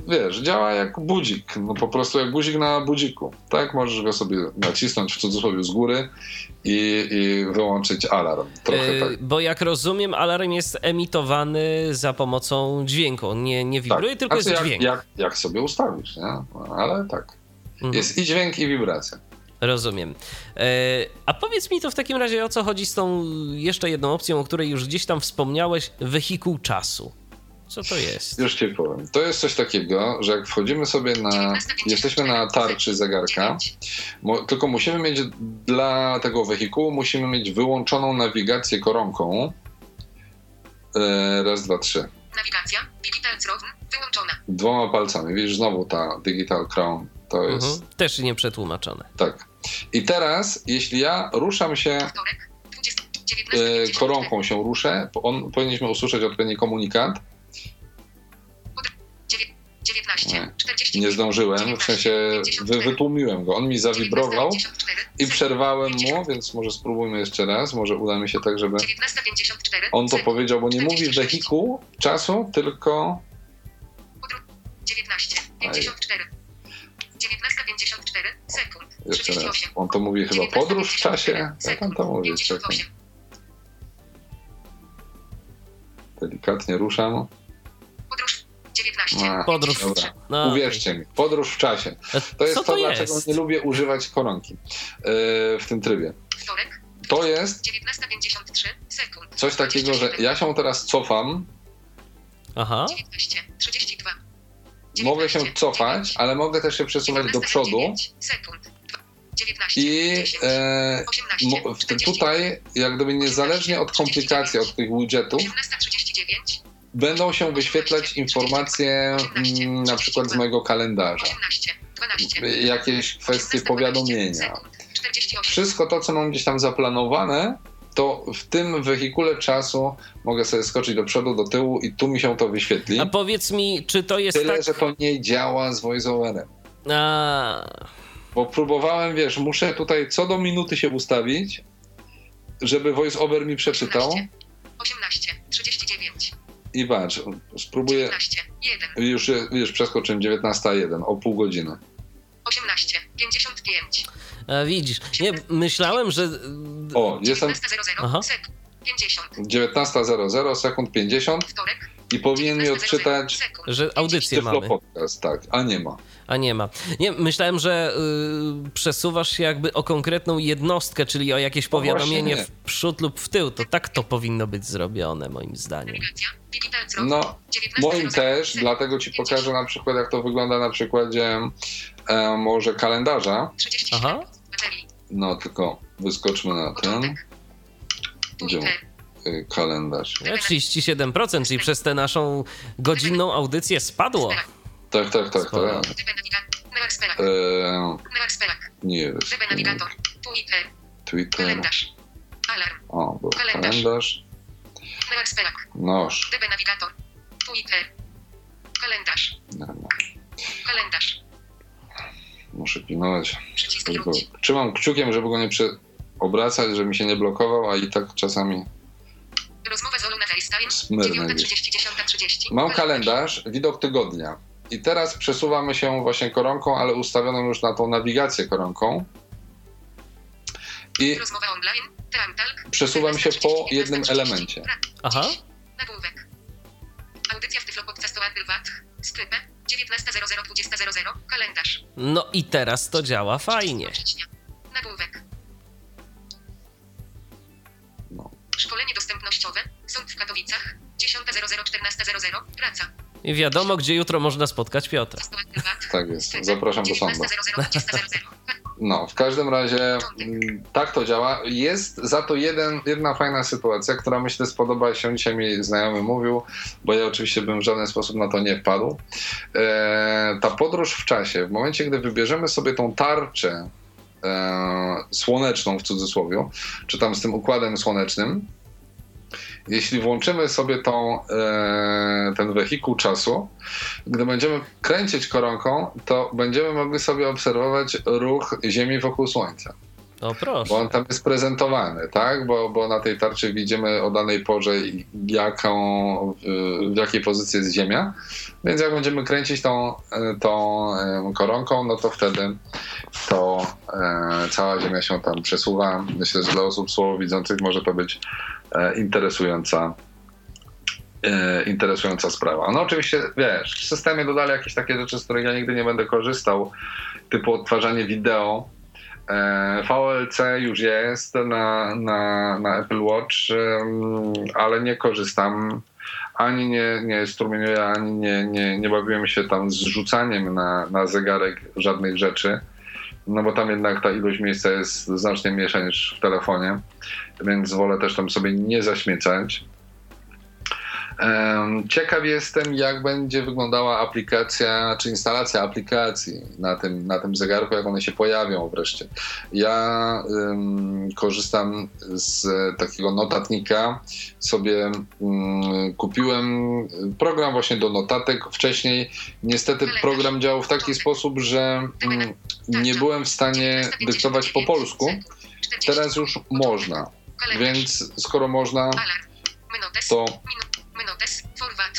wiesz, działa jak budzik, no po prostu jak guzik na budziku, tak? Możesz go sobie nacisnąć w cudzysłowie z góry i, i wyłączyć alarm. Trochę E, tak. Bo jak rozumiem, alarm jest emitowany za pomocą dźwięku. On nie, nie wibruje, tylko Znaczy, jest jak, dźwięk. Jak, jak sobie ustawisz, nie? No, ale tak. Mhm. Jest i dźwięk, i wibracja. Rozumiem. E, a powiedz mi to w takim razie, o co chodzi z tą jeszcze jedną opcją, o której już gdzieś tam wspomniałeś, wehikuł czasu. Co to jest? Już ci powiem. To jest coś takiego, że jak wchodzimy sobie na. Jesteśmy na tarczy zegarka, mo, tylko musimy mieć dla tego wehikułu musimy mieć wyłączoną nawigację koronką. E, raz, dwa, trzy. Nawigacja, Digital Crown, wyłączona. Dwoma palcami. Widzisz, znowu ta Digital Crown. To jest. Mhm. Też nieprzetłumaczone. Tak. I teraz, jeśli ja ruszam się Wtorek, 20, e, 19, koronką się ruszę, on, powinniśmy usłyszeć odpowiedni komunikat. 19, 40, Nie zdążyłem, w sensie wy, wytłumiłem go. On mi zawibrował i przerwałem mu, więc może spróbujmy jeszcze raz. Może uda mi się tak, żeby 19.54. on to sekund. powiedział, bo nie mówi 46. wehikuł czasu, tylko 19, 54. 19.54 sekund. jeszcze raz. 38. On to mówi chyba podróż w czasie. Jak on to mówi? 58. Czekaj. Delikatnie ruszam. Podróż 19. A, Podróż. Dobra. No, Uwierzcie mi, podróż w czasie. okej. To jest Co to, to dlaczego jest? nie lubię używać koronki yy, w tym trybie. Wtorek, To jest 19.53 sekund. coś takiego, że ja się teraz cofam, Aha. 19, 32. mogę się 19, cofać, 9, ale mogę też się przesuwać do przodu 19, sekund. Dwa- 19, i 10, e, 18, mo- w, 40, tutaj, jak gdyby niezależnie od komplikacji, od tych widgetów, 18.39, będą się wyświetlać informacje mm, na przykład z mojego kalendarza, 18, 12, jakieś kwestie 18, powiadomienia. sekund, 48. Wszystko to, co mam gdzieś tam zaplanowane, to w tym wehikule czasu mogę sobie skoczyć do przodu, do tyłu i tu mi się to wyświetli. A powiedz mi, czy to jest Tyle, tak... że to nie działa z voiceoverem. A, Bo próbowałem, wiesz, muszę tutaj co do minuty się ustawić, żeby voiceover mi przeczytał 18, 18, 39, i patrz, spróbuję, 19, 1, już, już przeskoczyłem 19.01 o pół godziny. 18, 55, a widzisz, nie, myślałem, że... O, jestem 19.00 Aha. sekund, 50, 19.00, sekund 50, wtorek, i powinien mi 19.00 odczytać. Że audycję mamy, Podcast, tak, a nie ma. A nie ma. Nie, myślałem, że y, przesuwasz się jakby o konkretną jednostkę, czyli o jakieś powiadomienie nie. w przód lub w tył. To tak to powinno być zrobione, moim zdaniem. No, 19.00 moim też, dlatego ci pokażę na przykład, jak to wygląda na przykładzie e, może kalendarza. 37 Aha. No, tylko wyskoczmy na ten. Gdzie? Y, kalendarz. Ja 37%, czyli przez tę naszą godzinną audycję spadło. Tak, tak, tak, tak. E, Sperak. nie Navigator. Twitter. Kalendarz. Alarm. O, był Kalendarz. Noż. DB Navigator. Twitter. Kalendarz. Nie, no, Kalendarz. muszę pilnować. Trzymam kciukiem, żeby go nie obracać, żeby mi się nie blokował, a i tak czasami Rozmowa z Olą na FaceTime. Smyrna 9.30, 10.30. Mam kalendarz, widok tygodnia. I teraz przesuwamy się właśnie koronką, ale ustawioną już na tą nawigację koronką. I Rozmowa online. Teamtalk. przesuwam się po 19.30, jednym 19.30. elemencie. Aha. Nagłówek. Audycja w Tyflo Apple Wat. Skrypę. 19.00, Kalendarz. No i teraz to działa fajnie. Nagłówek. No. Szkolenie dostępnościowe. Sąd w Katowicach. 10.00, 14.00. Praca. I wiadomo, gdzie jutro można spotkać Piotra. Tak jest. Skrypę. Zapraszam do sądu. 19.00, 20.00. No, w każdym razie mm, tak to działa. Jest za to jeden, jedna fajna sytuacja, która myślę spodoba się. Dzisiaj mi znajomy mówił, bo ja oczywiście bym w żaden sposób na to nie wpadł. E, ta podróż w czasie, w momencie, gdy wybierzemy sobie tą tarczę e, słoneczną w cudzysłowie, czy tam z tym układem słonecznym, jeśli włączymy sobie tą, e, ten wehikuł czasu, gdy będziemy kręcić koronką, to będziemy mogli sobie obserwować ruch Ziemi wokół Słońca. O Bo proszę. on tam jest prezentowany, tak? Bo, bo na tej tarczy widzimy o danej porze, jaką, w- jakiej pozycji jest Ziemia. Więc jak będziemy kręcić tą, e, tą e, koronką, no to wtedy to e, cała Ziemia się tam przesuwa. Myślę, że dla osób słabowidzących może to być interesująca interesująca sprawa. No oczywiście, wiesz, w systemie dodali jakieś takie rzeczy, z których ja nigdy nie będę korzystał, typu odtwarzanie wideo. E, VLC już jest na, na, na Apple Watch, ale nie korzystam. Ani nie, nie strumieniuję, ani nie, nie, nie bawiłem się tam z rzucaniem na, na zegarek żadnych rzeczy. No bo tam jednak ta ilość miejsca jest znacznie mniejsza niż w telefonie, więc wolę też tam sobie nie zaśmiecać. Ciekaw jestem, jak będzie wyglądała aplikacja, czy instalacja aplikacji na tym, na tym zegarku, jak one się pojawią wreszcie. Ja em, korzystam z takiego notatnika. Sobie mm, kupiłem program właśnie do notatek. Wcześniej niestety program działał w taki sposób, że mm, nie byłem w stanie dyktować po polsku. Teraz już można, więc skoro można, to Mynotes. Forward.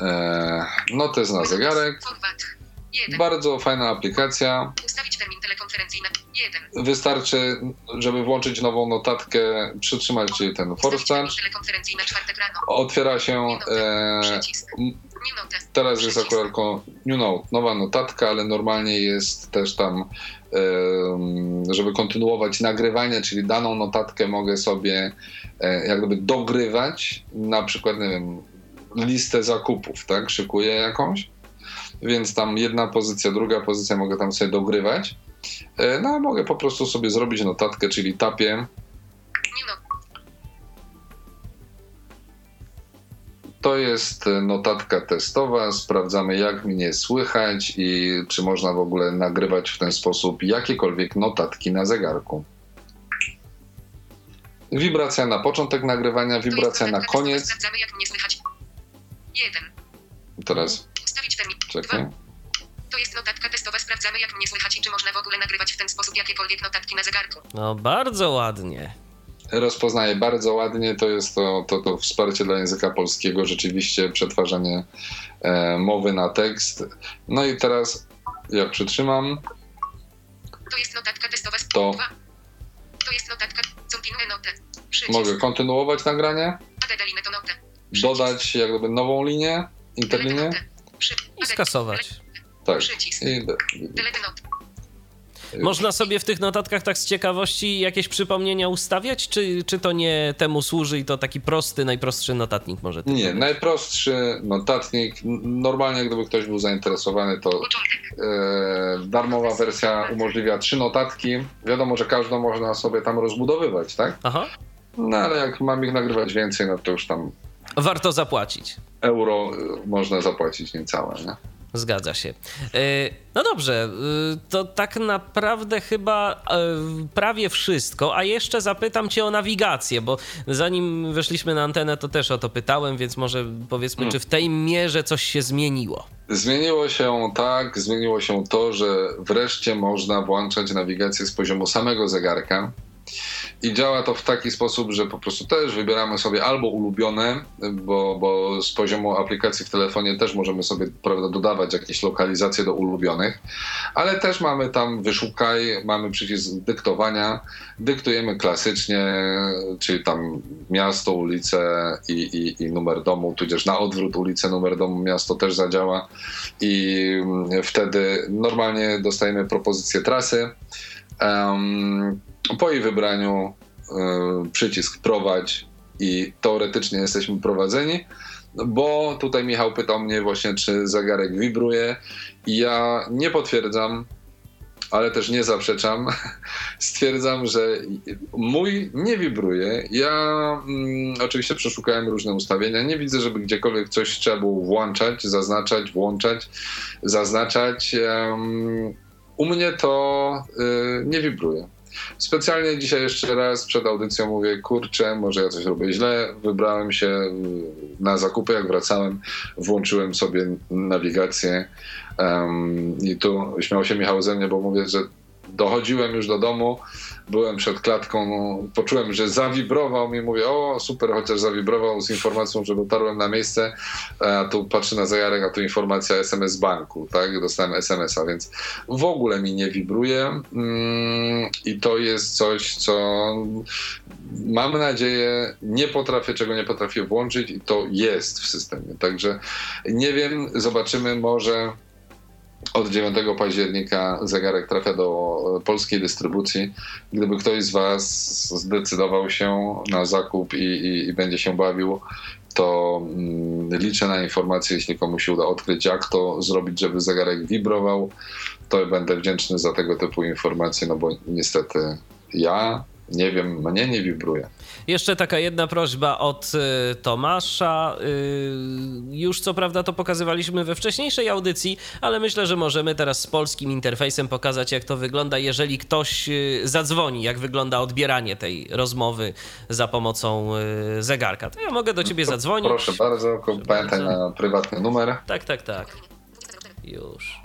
e, notes na zegarek. Forward. 1. Bardzo fajna aplikacja. Ustawić termin telekonferencji na 1. Wystarczy, żeby włączyć nową notatkę, przytrzymać ten force termin touch. telekonferencji na czwartek rano. Otwiera się. E, teraz jest akurat new note, nowa notatka, ale normalnie jest też tam, żeby kontynuować nagrywanie, czyli daną notatkę mogę sobie e, jak gdyby dogrywać, na przykład, nie wiem, listę zakupów, tak? Szykuję jakąś. Więc tam jedna pozycja, druga pozycja mogę tam sobie dogrywać. E, No a mogę po prostu sobie zrobić notatkę, czyli tapię To jest e, notatka testowa. Sprawdzamy, jak mnie słychać i czy można w ogóle nagrywać w ten sposób jakiekolwiek notatki na zegarku. Wibracja na początek nagrywania, wibracja na koniec. Sprawdzamy jak mnie słychać. 1. Teraz Ustawić termin. czekaj. 2. To jest notatka testowa. Sprawdzamy jak mnie słychać i czy można w ogóle nagrywać w ten sposób jakiekolwiek notatki na zegarku. No bardzo ładnie. Rozpoznaje bardzo ładnie. To jest to, to, to wsparcie dla języka polskiego, rzeczywiście przetwarzanie e, mowy na tekst. No i teraz, jak przytrzymam, To jest notatka testowa. To- 2. To jest notatka. Mogę kontynuować nagranie. Dodać jak gdyby nową linię, interlinię. I skasować. Tak. I. Można sobie w tych notatkach tak z ciekawości jakieś przypomnienia ustawiać, czy, czy to nie temu służy i to taki prosty, najprostszy notatnik może? nie, być? najprostszy notatnik. Normalnie, gdyby ktoś był zainteresowany, to e, darmowa wersja umożliwia trzy notatki. Wiadomo, że każdą można sobie tam rozbudowywać, tak? Aha, No ale jak mam ich nagrywać więcej, no to już tam warto zapłacić. euro e, można zapłacić niecałe, nie? Zgadza się. E, No dobrze, e, to tak naprawdę chyba e, prawie wszystko, a jeszcze zapytam Cię o nawigację, bo zanim weszliśmy na antenę, to też o to pytałem, więc może powiedzmy, Hmm. czy w tej mierze coś się zmieniło? Zmieniło się tak, zmieniło się to, że wreszcie można włączać nawigację z poziomu samego zegarka. I działa to w taki sposób, że po prostu też wybieramy sobie albo ulubione, bo, bo z poziomu aplikacji w telefonie też możemy sobie prawda, dodawać jakieś lokalizacje do ulubionych, ale też mamy tam wyszukaj, mamy przycisk dyktowania, dyktujemy klasycznie, czyli tam miasto, ulicę i, i, i numer domu, tudzież na odwrót ulicę, numer domu, miasto też zadziała. I mm, wtedy normalnie dostajemy propozycję trasy. Em, po jej wybraniu y, przycisk prowadź i teoretycznie jesteśmy prowadzeni, bo tutaj Michał pytał mnie właśnie, czy zegarek wibruje i ja nie potwierdzam, ale też nie zaprzeczam. Stwierdzam, że mój nie wibruje. Ja mm, oczywiście przeszukałem różne ustawienia. Nie widzę, żeby gdziekolwiek coś trzeba było włączać, zaznaczać, włączać, zaznaczać. Em, u mnie to y, nie wibruje. Specjalnie dzisiaj jeszcze raz przed audycją mówię, kurczę, może ja coś robię źle. Wybrałem się y, na zakupy, jak wracałem, włączyłem sobie nawigację em, i tu śmiał się Michał ze mnie, bo mówię, że dochodziłem już do domu, byłem przed klatką, poczułem, że zawibrował mi, mówię, o super, chociaż zawibrował z informacją, że dotarłem na miejsce, a tu patrzę na zegarek, a tu informacja SMS banku, tak, dostałem SMS-a, więc w ogóle mi nie wibruje. Mm, i to jest coś, co mam nadzieję, nie potrafię, czego nie potrafię włączyć i to jest w systemie, także nie wiem, zobaczymy, może od 9 października zegarek trafia do polskiej dystrybucji. Gdyby ktoś z Was zdecydował się na zakup i, i, i będzie się bawił, to mm, liczę na informacje, jeśli komuś uda odkryć, jak to zrobić, żeby zegarek wibrował, to będę wdzięczny za tego typu informacje, no bo niestety ja nie wiem, mnie nie wibruje. Jeszcze taka jedna prośba od y, Tomasza. Y, już co prawda to pokazywaliśmy we wcześniejszej audycji, ale myślę, że możemy teraz z polskim interfejsem pokazać, jak to wygląda, jeżeli ktoś y, zadzwoni, jak wygląda odbieranie tej rozmowy za pomocą zegarka. To ja mogę do ciebie zadzwonić. Proszę bardzo, tylko pamiętaj bardzo. na prywatny numer. Tak, tak, tak. Już.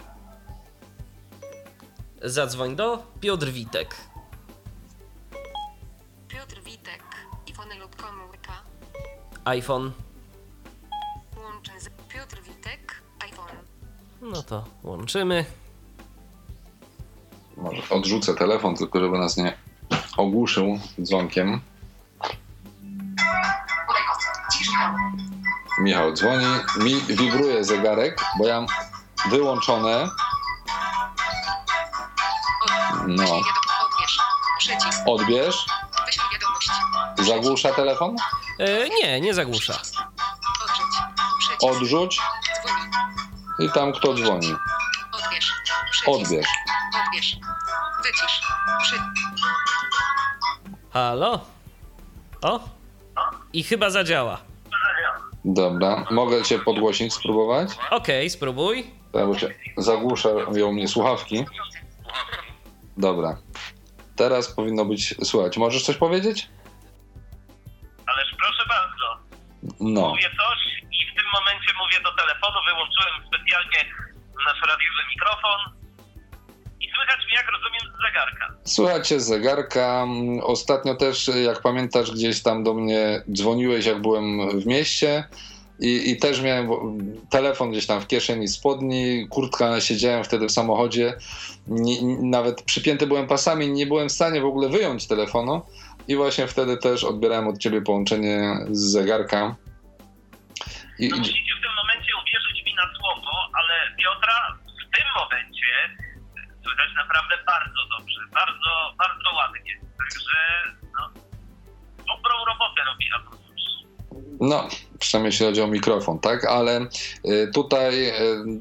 Zadzwoń do Piotr Witek. iPhone. Łączę z Piotr Witek, iPhone. No to łączymy. Może odrzucę telefon, tylko żeby nas nie ogłuszył dzwonkiem. Michał dzwoni. Mi wibruje zegarek, bo ja mam wyłączone. No. Odbierz. Zagłusza telefon. E, nie, nie zagłusza. Odrzuć. I tam kto dzwoni. Odbierz. Odbierz. Odbierz. Wycisz. Przy... Halo? O? I chyba zadziała. Dobra, mogę cię podgłośnić, spróbować? Okej, spróbuj. Ja bo się zagłuszają mnie słuchawki. Dobra. Teraz powinno być słychać. Możesz coś powiedzieć? Ależ proszę bardzo, No. mówię coś i w tym momencie mówię do telefonu, wyłączyłem specjalnie nasz radiowy mikrofon i słychać mnie, jak rozumiem, z zegarka. Słuchajcie z zegarka. Ostatnio też, jak pamiętasz, gdzieś tam do mnie dzwoniłeś, jak byłem w mieście. I, I też miałem telefon gdzieś tam w kieszeni spodni, kurtka, siedziałem wtedy w samochodzie. Nie, nawet przypięty byłem pasami, nie byłem w stanie w ogóle wyjąć telefonu. I właśnie wtedy też odbierałem od ciebie połączenie z zegarka. I, No musicie w tym momencie uwierzyć mi na słowo, ale Piotra w tym momencie słychać naprawdę bardzo dobrze, bardzo, bardzo ładnie. Także no, dobrą robotę robi Anusz. no, przynajmniej jeśli chodzi o mikrofon, tak? Ale y, tutaj y,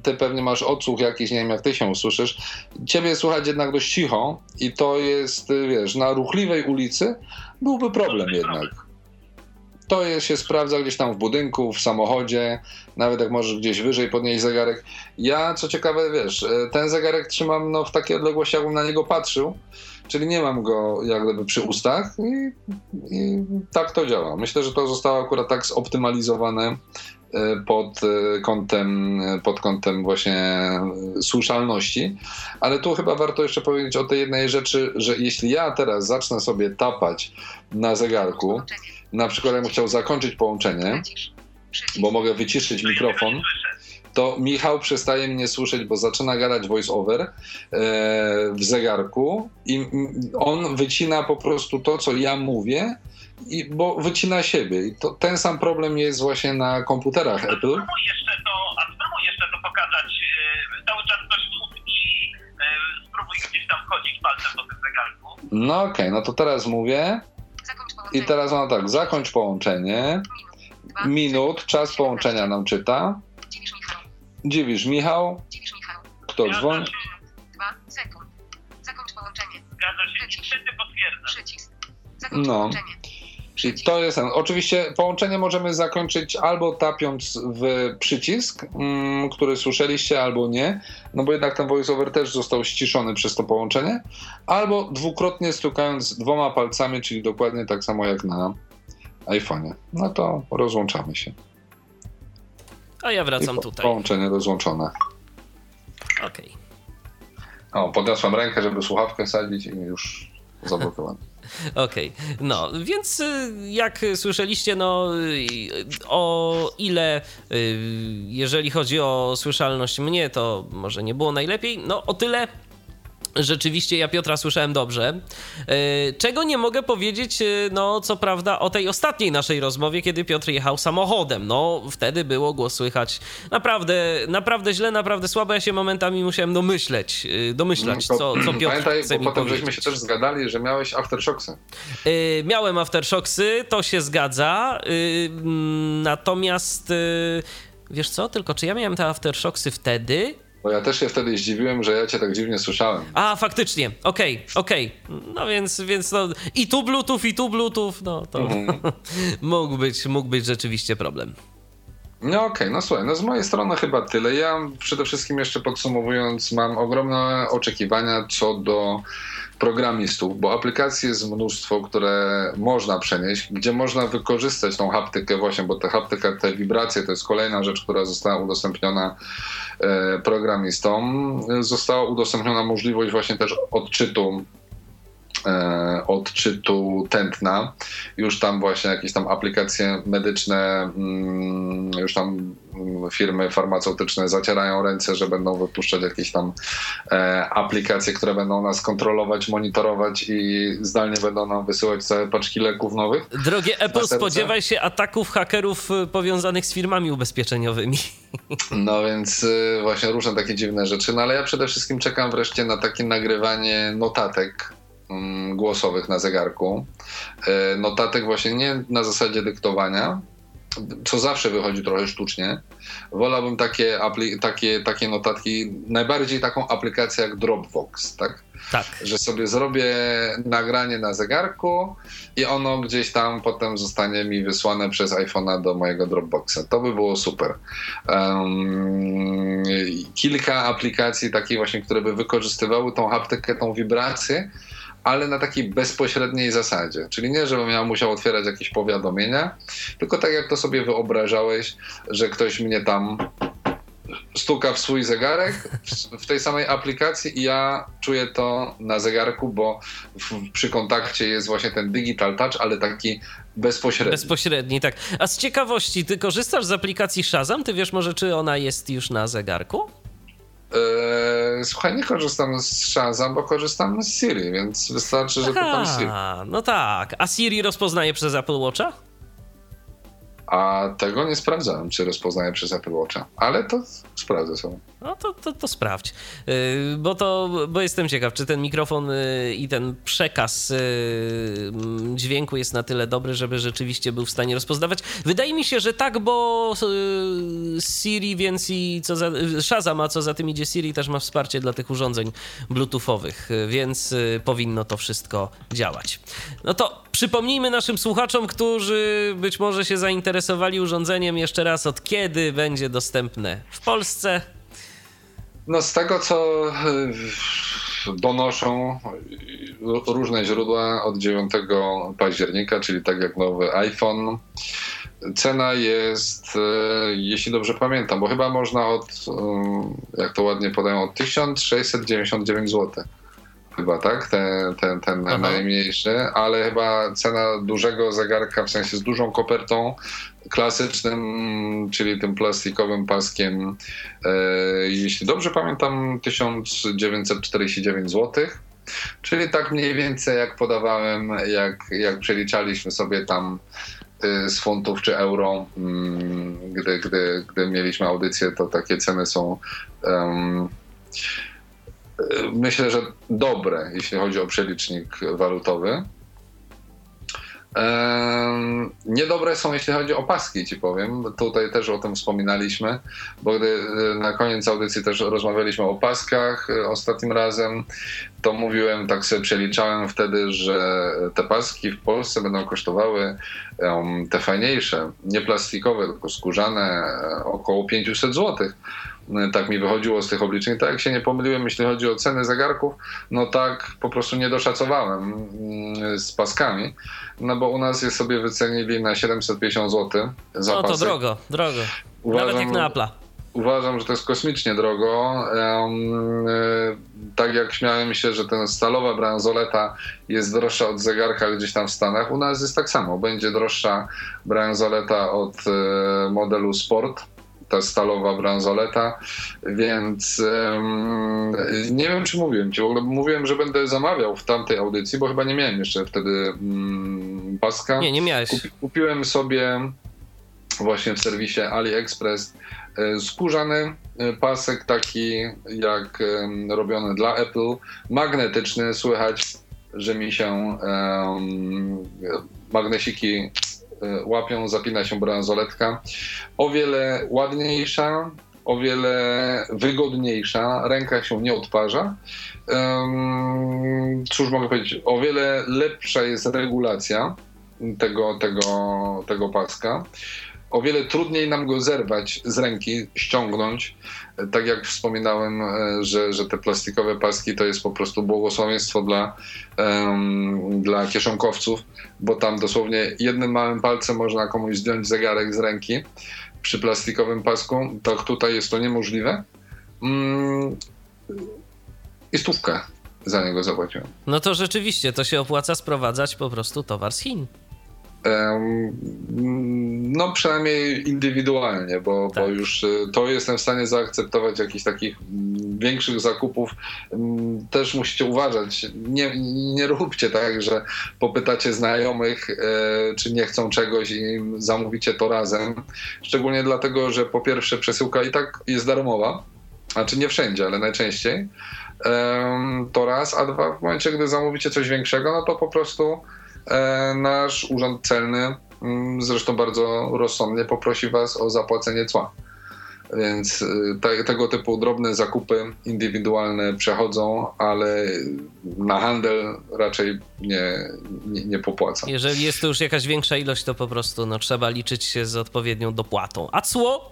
ty pewnie masz odsłuch jakiś, nie wiem jak ty się usłyszysz. Ciebie słychać jednak dość cicho i to jest, y, wiesz, na ruchliwej ulicy byłby problem jednak. To się sprawdza gdzieś tam w budynku, w samochodzie, nawet jak możesz gdzieś wyżej podnieść zegarek. Ja, co ciekawe, wiesz, y, ten zegarek trzymam no, w takiej odległości, jakbym na niego patrzył, czyli nie mam go jak gdyby przy ustach i, i tak to działa. Myślę, że to zostało akurat tak zoptymalizowane y, pod y, kątem, pod kątem właśnie słyszalności, ale tu chyba warto jeszcze powiedzieć o tej jednej rzeczy, że jeśli ja teraz zacznę sobie tapać na zegarku. Na przykład jakbym chciał zakończyć połączenie, bo mogę wyciszyć mikrofon, tego to Michał przestaje mnie słyszeć, bo zaczyna gadać voice over e, w zegarku i on wycina po prostu to, co ja mówię, i, bo wycina siebie. I to, ten sam problem jest właśnie na komputerach Apple. Spróbuj jeszcze to, a spróbuj jeszcze to pokazać. Yy, cały czas coś mów i yy, spróbuj gdzieś tam chodzić palcem po tym zegarku. No okej, no to teraz mówię. I teraz mam tak, zakończ połączenie, Minut. Czas połączenia nam czyta. Dziwisz Michał. Dziwisz Michał, Dziwisz Michał. kto dzwoni? Minut. Dwa. Sekund. Zakończ połączenie. Zgadza się. Przycisk. Zakończ No. Połączenie. I Przycisk. to jest ten. Oczywiście połączenie możemy zakończyć albo tapiąc w przycisk, mm, który słyszeliście, albo nie, no bo jednak ten voiceover też został ściszony przez to połączenie, albo dwukrotnie stukając dwoma palcami, czyli dokładnie tak samo jak na iPhone'ie. No to rozłączamy się. A ja wracam po- tutaj. Połączenie rozłączone. Okej. O, podniosłem rękę, żeby słuchawkę sadzić i już zablokowałem. Okej, no więc y, jak słyszeliście, no o ile y, jeżeli chodzi o słyszalność mnie, to może nie było najlepiej, no o tyle rzeczywiście ja Piotra słyszałem dobrze. Y, Czego nie mogę powiedzieć, y, no co prawda, o tej ostatniej naszej rozmowie, kiedy Piotr jechał samochodem. No wtedy było głos słychać naprawdę, naprawdę źle, naprawdę słabo. Ja się momentami musiałem domyśleć, y, domyślać, co, co Piotr Pamiętaj, chce bo mi potem powiedzieć. żeśmy się też zgadali, że miałeś aftershocksy. Miałem aftershocksy, to się zgadza. Natomiast wiesz co, tylko czy ja miałem te aftershocksy wtedy? Bo ja też się wtedy zdziwiłem, że ja cię tak dziwnie słyszałem. A, faktycznie, okej, okej. No więc, więc no, i tu Bluetooth, i tu Bluetooth, no to mógł, być, mógł być rzeczywiście problem. No okej, no słuchaj, no z mojej strony chyba tyle. Ja przede wszystkim jeszcze podsumowując, mam ogromne oczekiwania co do programistów, bo aplikacji jest mnóstwo, które można przenieść, gdzie można wykorzystać tą haptykę właśnie, bo ta haptyka, te wibracje to jest kolejna rzecz, która została udostępniona e, programistom. Została udostępniona możliwość właśnie też odczytu odczytu tętna. Już tam właśnie jakieś tam aplikacje medyczne, mm, już tam mm, firmy farmaceutyczne zacierają ręce, że będą wypuszczać jakieś tam e, aplikacje, które będą nas kontrolować, monitorować i zdalnie będą nam wysyłać całe paczki leków nowych. Drogie Apple, spodziewaj się ataków hakerów y, powiązanych z firmami ubezpieczeniowymi. No więc właśnie różne takie dziwne rzeczy. No ale ja przede wszystkim czekam wreszcie na takie nagrywanie notatek głosowych na zegarku. Y, Notatek właśnie nie na zasadzie dyktowania, co zawsze wychodzi trochę sztucznie. Wolałbym takie, takie, takie notatki, najbardziej taką aplikację jak Dropbox, tak? Tak. że sobie zrobię nagranie na zegarku i ono gdzieś tam potem zostanie mi wysłane przez iPhone'a do mojego Dropboxa. To by było super. Um, kilka aplikacji takich właśnie, które by wykorzystywały tą haptykę, tą wibrację, ale na takiej bezpośredniej zasadzie. Czyli nie, żebym ja musiał otwierać jakieś powiadomienia, tylko tak jak to sobie wyobrażałeś, że ktoś mnie tam stuka w swój zegarek w, w tej samej aplikacji i ja czuję to na zegarku, bo w, przy kontakcie jest właśnie ten digital touch, ale taki bezpośredni. Bezpośredni, tak. A z ciekawości, ty korzystasz z aplikacji Shazam? Ty wiesz może, czy ona jest już na zegarku? Eee, słuchaj, nie korzystam z Shazam, bo korzystam z Siri, więc wystarczy, że pytam Siri. Aha, no tak. A Siri rozpoznaje przez Apple Watcha? A tego nie sprawdzałem, czy rozpoznaje przez Apple Watcha, ale to sprawdzę sobie. No to, to, to sprawdź, yy, bo to, bo jestem ciekaw, czy ten mikrofon yy, i ten przekaz yy, mm, dźwięku jest na tyle dobry, żeby rzeczywiście był w stanie rozpoznawać. Wydaje mi się, że tak, bo Siri, więc i co za, Shazam, a co za tym idzie Siri też ma wsparcie dla tych urządzeń bluetoothowych, więc powinno to wszystko działać. No to przypomnijmy naszym słuchaczom, którzy być może się zainteresowali urządzeniem jeszcze raz, od kiedy będzie dostępne w Polsce. No z tego co y, donoszą y, różne źródła od 9 października, czyli tak jak nowy iPhone. Cena jest, y, jeśli dobrze pamiętam, bo chyba można od, jak to ładnie podają, od 1699 zł chyba, tak? Ten, ten, ten Aha. najmniejszy, ale chyba cena dużego zegarka, w sensie z dużą kopertą, klasycznym, czyli tym plastikowym paskiem, e, jeśli dobrze pamiętam, 1949 zł. Czyli tak mniej więcej jak podawałem, jak, jak przeliczaliśmy sobie tam y, z funtów czy euro, mm, gdy, gdy, gdy mieliśmy audycję, to takie ceny są um, myślę, że dobre, jeśli chodzi o przelicznik walutowy. Niedobre są, jeśli chodzi o paski, ci powiem. Tutaj też o tym wspominaliśmy, bo gdy e, na koniec audycji też rozmawialiśmy o paskach e, ostatnim razem, to mówiłem, tak sobie przeliczałem wtedy, że te paski w Polsce będą kosztowały te fajniejsze, nie plastikowe, tylko skórzane, e, około 500 złotych tak mi wychodziło z tych obliczeń. Tak jak się nie pomyliłem, jeśli chodzi o ceny zegarków, no tak po prostu nie doszacowałem mm, z paskami, no bo u nas je sobie wycenili na 750 zł za No to pasek. drogo, drogo. Uważam, Nawet jak na Apple'a. Uważam, że to jest kosmicznie drogo. Um, tak jak śmiałem się, że ten stalowa bransoleta jest droższa od zegarka gdzieś tam w Stanach, u nas jest tak samo. Będzie droższa bransoleta od e, modelu Sport, ta stalowa bransoleta, więc um, nie wiem, czy mówiłem ci, w ogóle mówiłem, że będę zamawiał w tamtej audycji, bo chyba nie miałem jeszcze wtedy um, paska. Nie, nie miałeś. Kupi, kupiłem sobie właśnie w serwisie AliExpress e, skórzany e, pasek taki jak robiony dla Apple, magnetyczny, słychać, że mi się um, magnesiki łapią, zapina się bransoletka. O wiele ładniejsza, o wiele wygodniejsza, ręka się nie odparza. Cóż mogę powiedzieć, o wiele lepsza jest regulacja tego, tego, tego paska o wiele trudniej nam go zerwać z ręki, ściągnąć. Tak jak wspominałem, e, że, że te plastikowe paski to jest po prostu błogosławieństwo dla, um, dla kieszonkowców, bo tam dosłownie jednym małym palcem można komuś zdjąć zegarek z ręki. Przy plastikowym pasku, to tutaj jest to niemożliwe. Mm, I stówkę za niego zapłaciłem. No to rzeczywiście, to się opłaca sprowadzać po prostu towar z Chin. No, przynajmniej indywidualnie, bo, tak. bo już y, to jestem w stanie zaakceptować jakichś takich mm, większych zakupów. Mm, też musicie uważać. Nie, nie róbcie tak, że popytacie znajomych, e, czy nie chcą czegoś i zamówicie to razem. Szczególnie dlatego, że po pierwsze przesyłka i tak jest darmowa, znaczy nie wszędzie, ale najczęściej. To raz, a dwa, w momencie, gdy zamówicie coś większego, no to po prostu nasz urząd celny mm, zresztą bardzo rozsądnie poprosi Was o zapłacenie cła. Więc y, te, tego typu drobne zakupy indywidualne przechodzą, ale na handel raczej nie, nie, nie popłaca. Jeżeli jest to już jakaś większa ilość, to po prostu no, trzeba liczyć się z odpowiednią dopłatą. A cło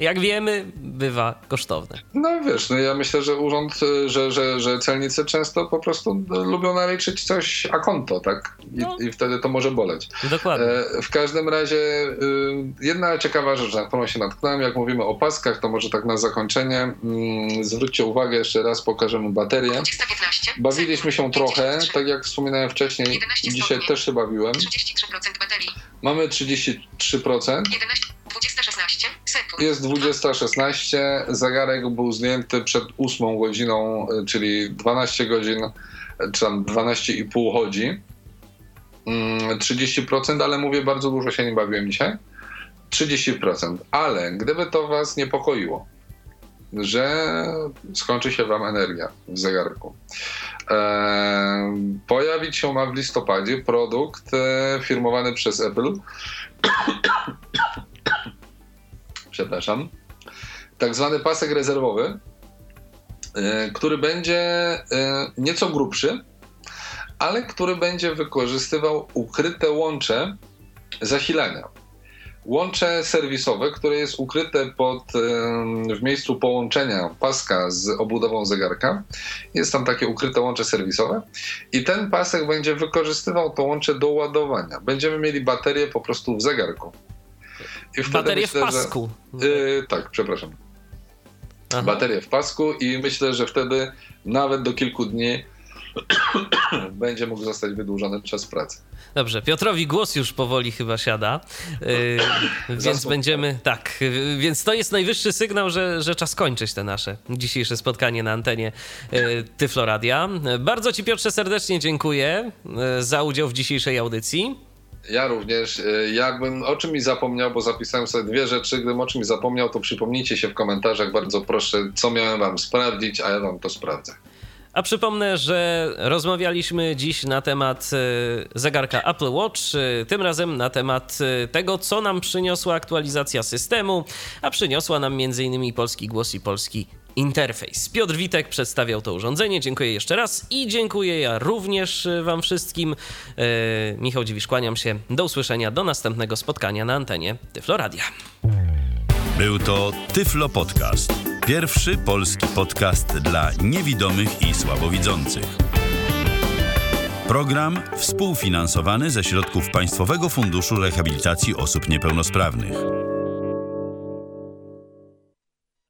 jak wiemy, bywa kosztowne. No wiesz, no ja myślę, że urząd, że, że, że celnicy często po prostu lubią naliczyć coś a konto, tak? I, no. i wtedy to może boleć. Dokładnie. E, w każdym razie y, jedna ciekawa rzecz, na którą się natknąłem, jak mówimy o paskach, to może tak na zakończenie mm, zwróćcie uwagę, jeszcze raz pokażemy baterię. Bawiliśmy się trochę, tak jak wspominałem wcześniej, dzisiaj też się bawiłem. 33% baterii. Mamy 33%. 11 jest 20.16. Zegarek był zdjęty przed 8 godziną, czyli 12 godzin, czy tam 12,5 chodzi. 30%, mm, ale mówię, bardzo dużo się nie bawiłem dzisiaj. 30%. Ale gdyby to Was niepokoiło, że skończy się Wam energia w zegarku, e, pojawić się ma w listopadzie produkt e, firmowany przez Apple, przepraszam, tak zwany pasek rezerwowy, e, który będzie e, nieco grubszy, ale który będzie wykorzystywał ukryte łącze zasilania. Łącze serwisowe, które jest ukryte pod, em, w miejscu połączenia paska z obudową zegarka. Jest tam takie ukryte łącze serwisowe i ten pasek będzie wykorzystywał to łącze do ładowania. Będziemy mieli baterię po prostu w zegarku. I Baterię w myślę, że- pasku. Yy, tak, przepraszam. Aha. Baterię w pasku i myślę, że wtedy nawet do kilku dni będzie mógł zostać wydłużony czas pracy. Dobrze, Piotrowi głos już powoli chyba siada, yy, więc będziemy, tak, yy, więc to jest najwyższy sygnał, że, że czas kończyć te nasze dzisiejsze spotkanie na antenie yy, Tyfloradia. Bardzo Ci Piotrze serdecznie dziękuję yy, za udział w dzisiejszej audycji. Ja również, y, jakbym o czymś zapomniał, bo zapisałem sobie dwie rzeczy, gdybym o czymś zapomniał, to przypomnijcie się w komentarzach, bardzo proszę, co miałem wam sprawdzić, a ja wam to sprawdzę. A przypomnę, że rozmawialiśmy dziś na temat e, zegarka Apple Watch, e, tym razem na temat tego, co nam przyniosła aktualizacja systemu, a przyniosła nam m.in. polski głos i polski interfejs. Piotr Witek przedstawiał to urządzenie. Dziękuję jeszcze raz i dziękuję ja również e, Wam wszystkim. E, Michał Dziwisz, kłaniam się. Do usłyszenia, do następnego spotkania na antenie Tyfloradia. Był to Tyflo Podcast. Pierwszy polski podcast dla niewidomych i słabowidzących. Program współfinansowany ze środków Państwowego Funduszu Rehabilitacji Osób Niepełnosprawnych.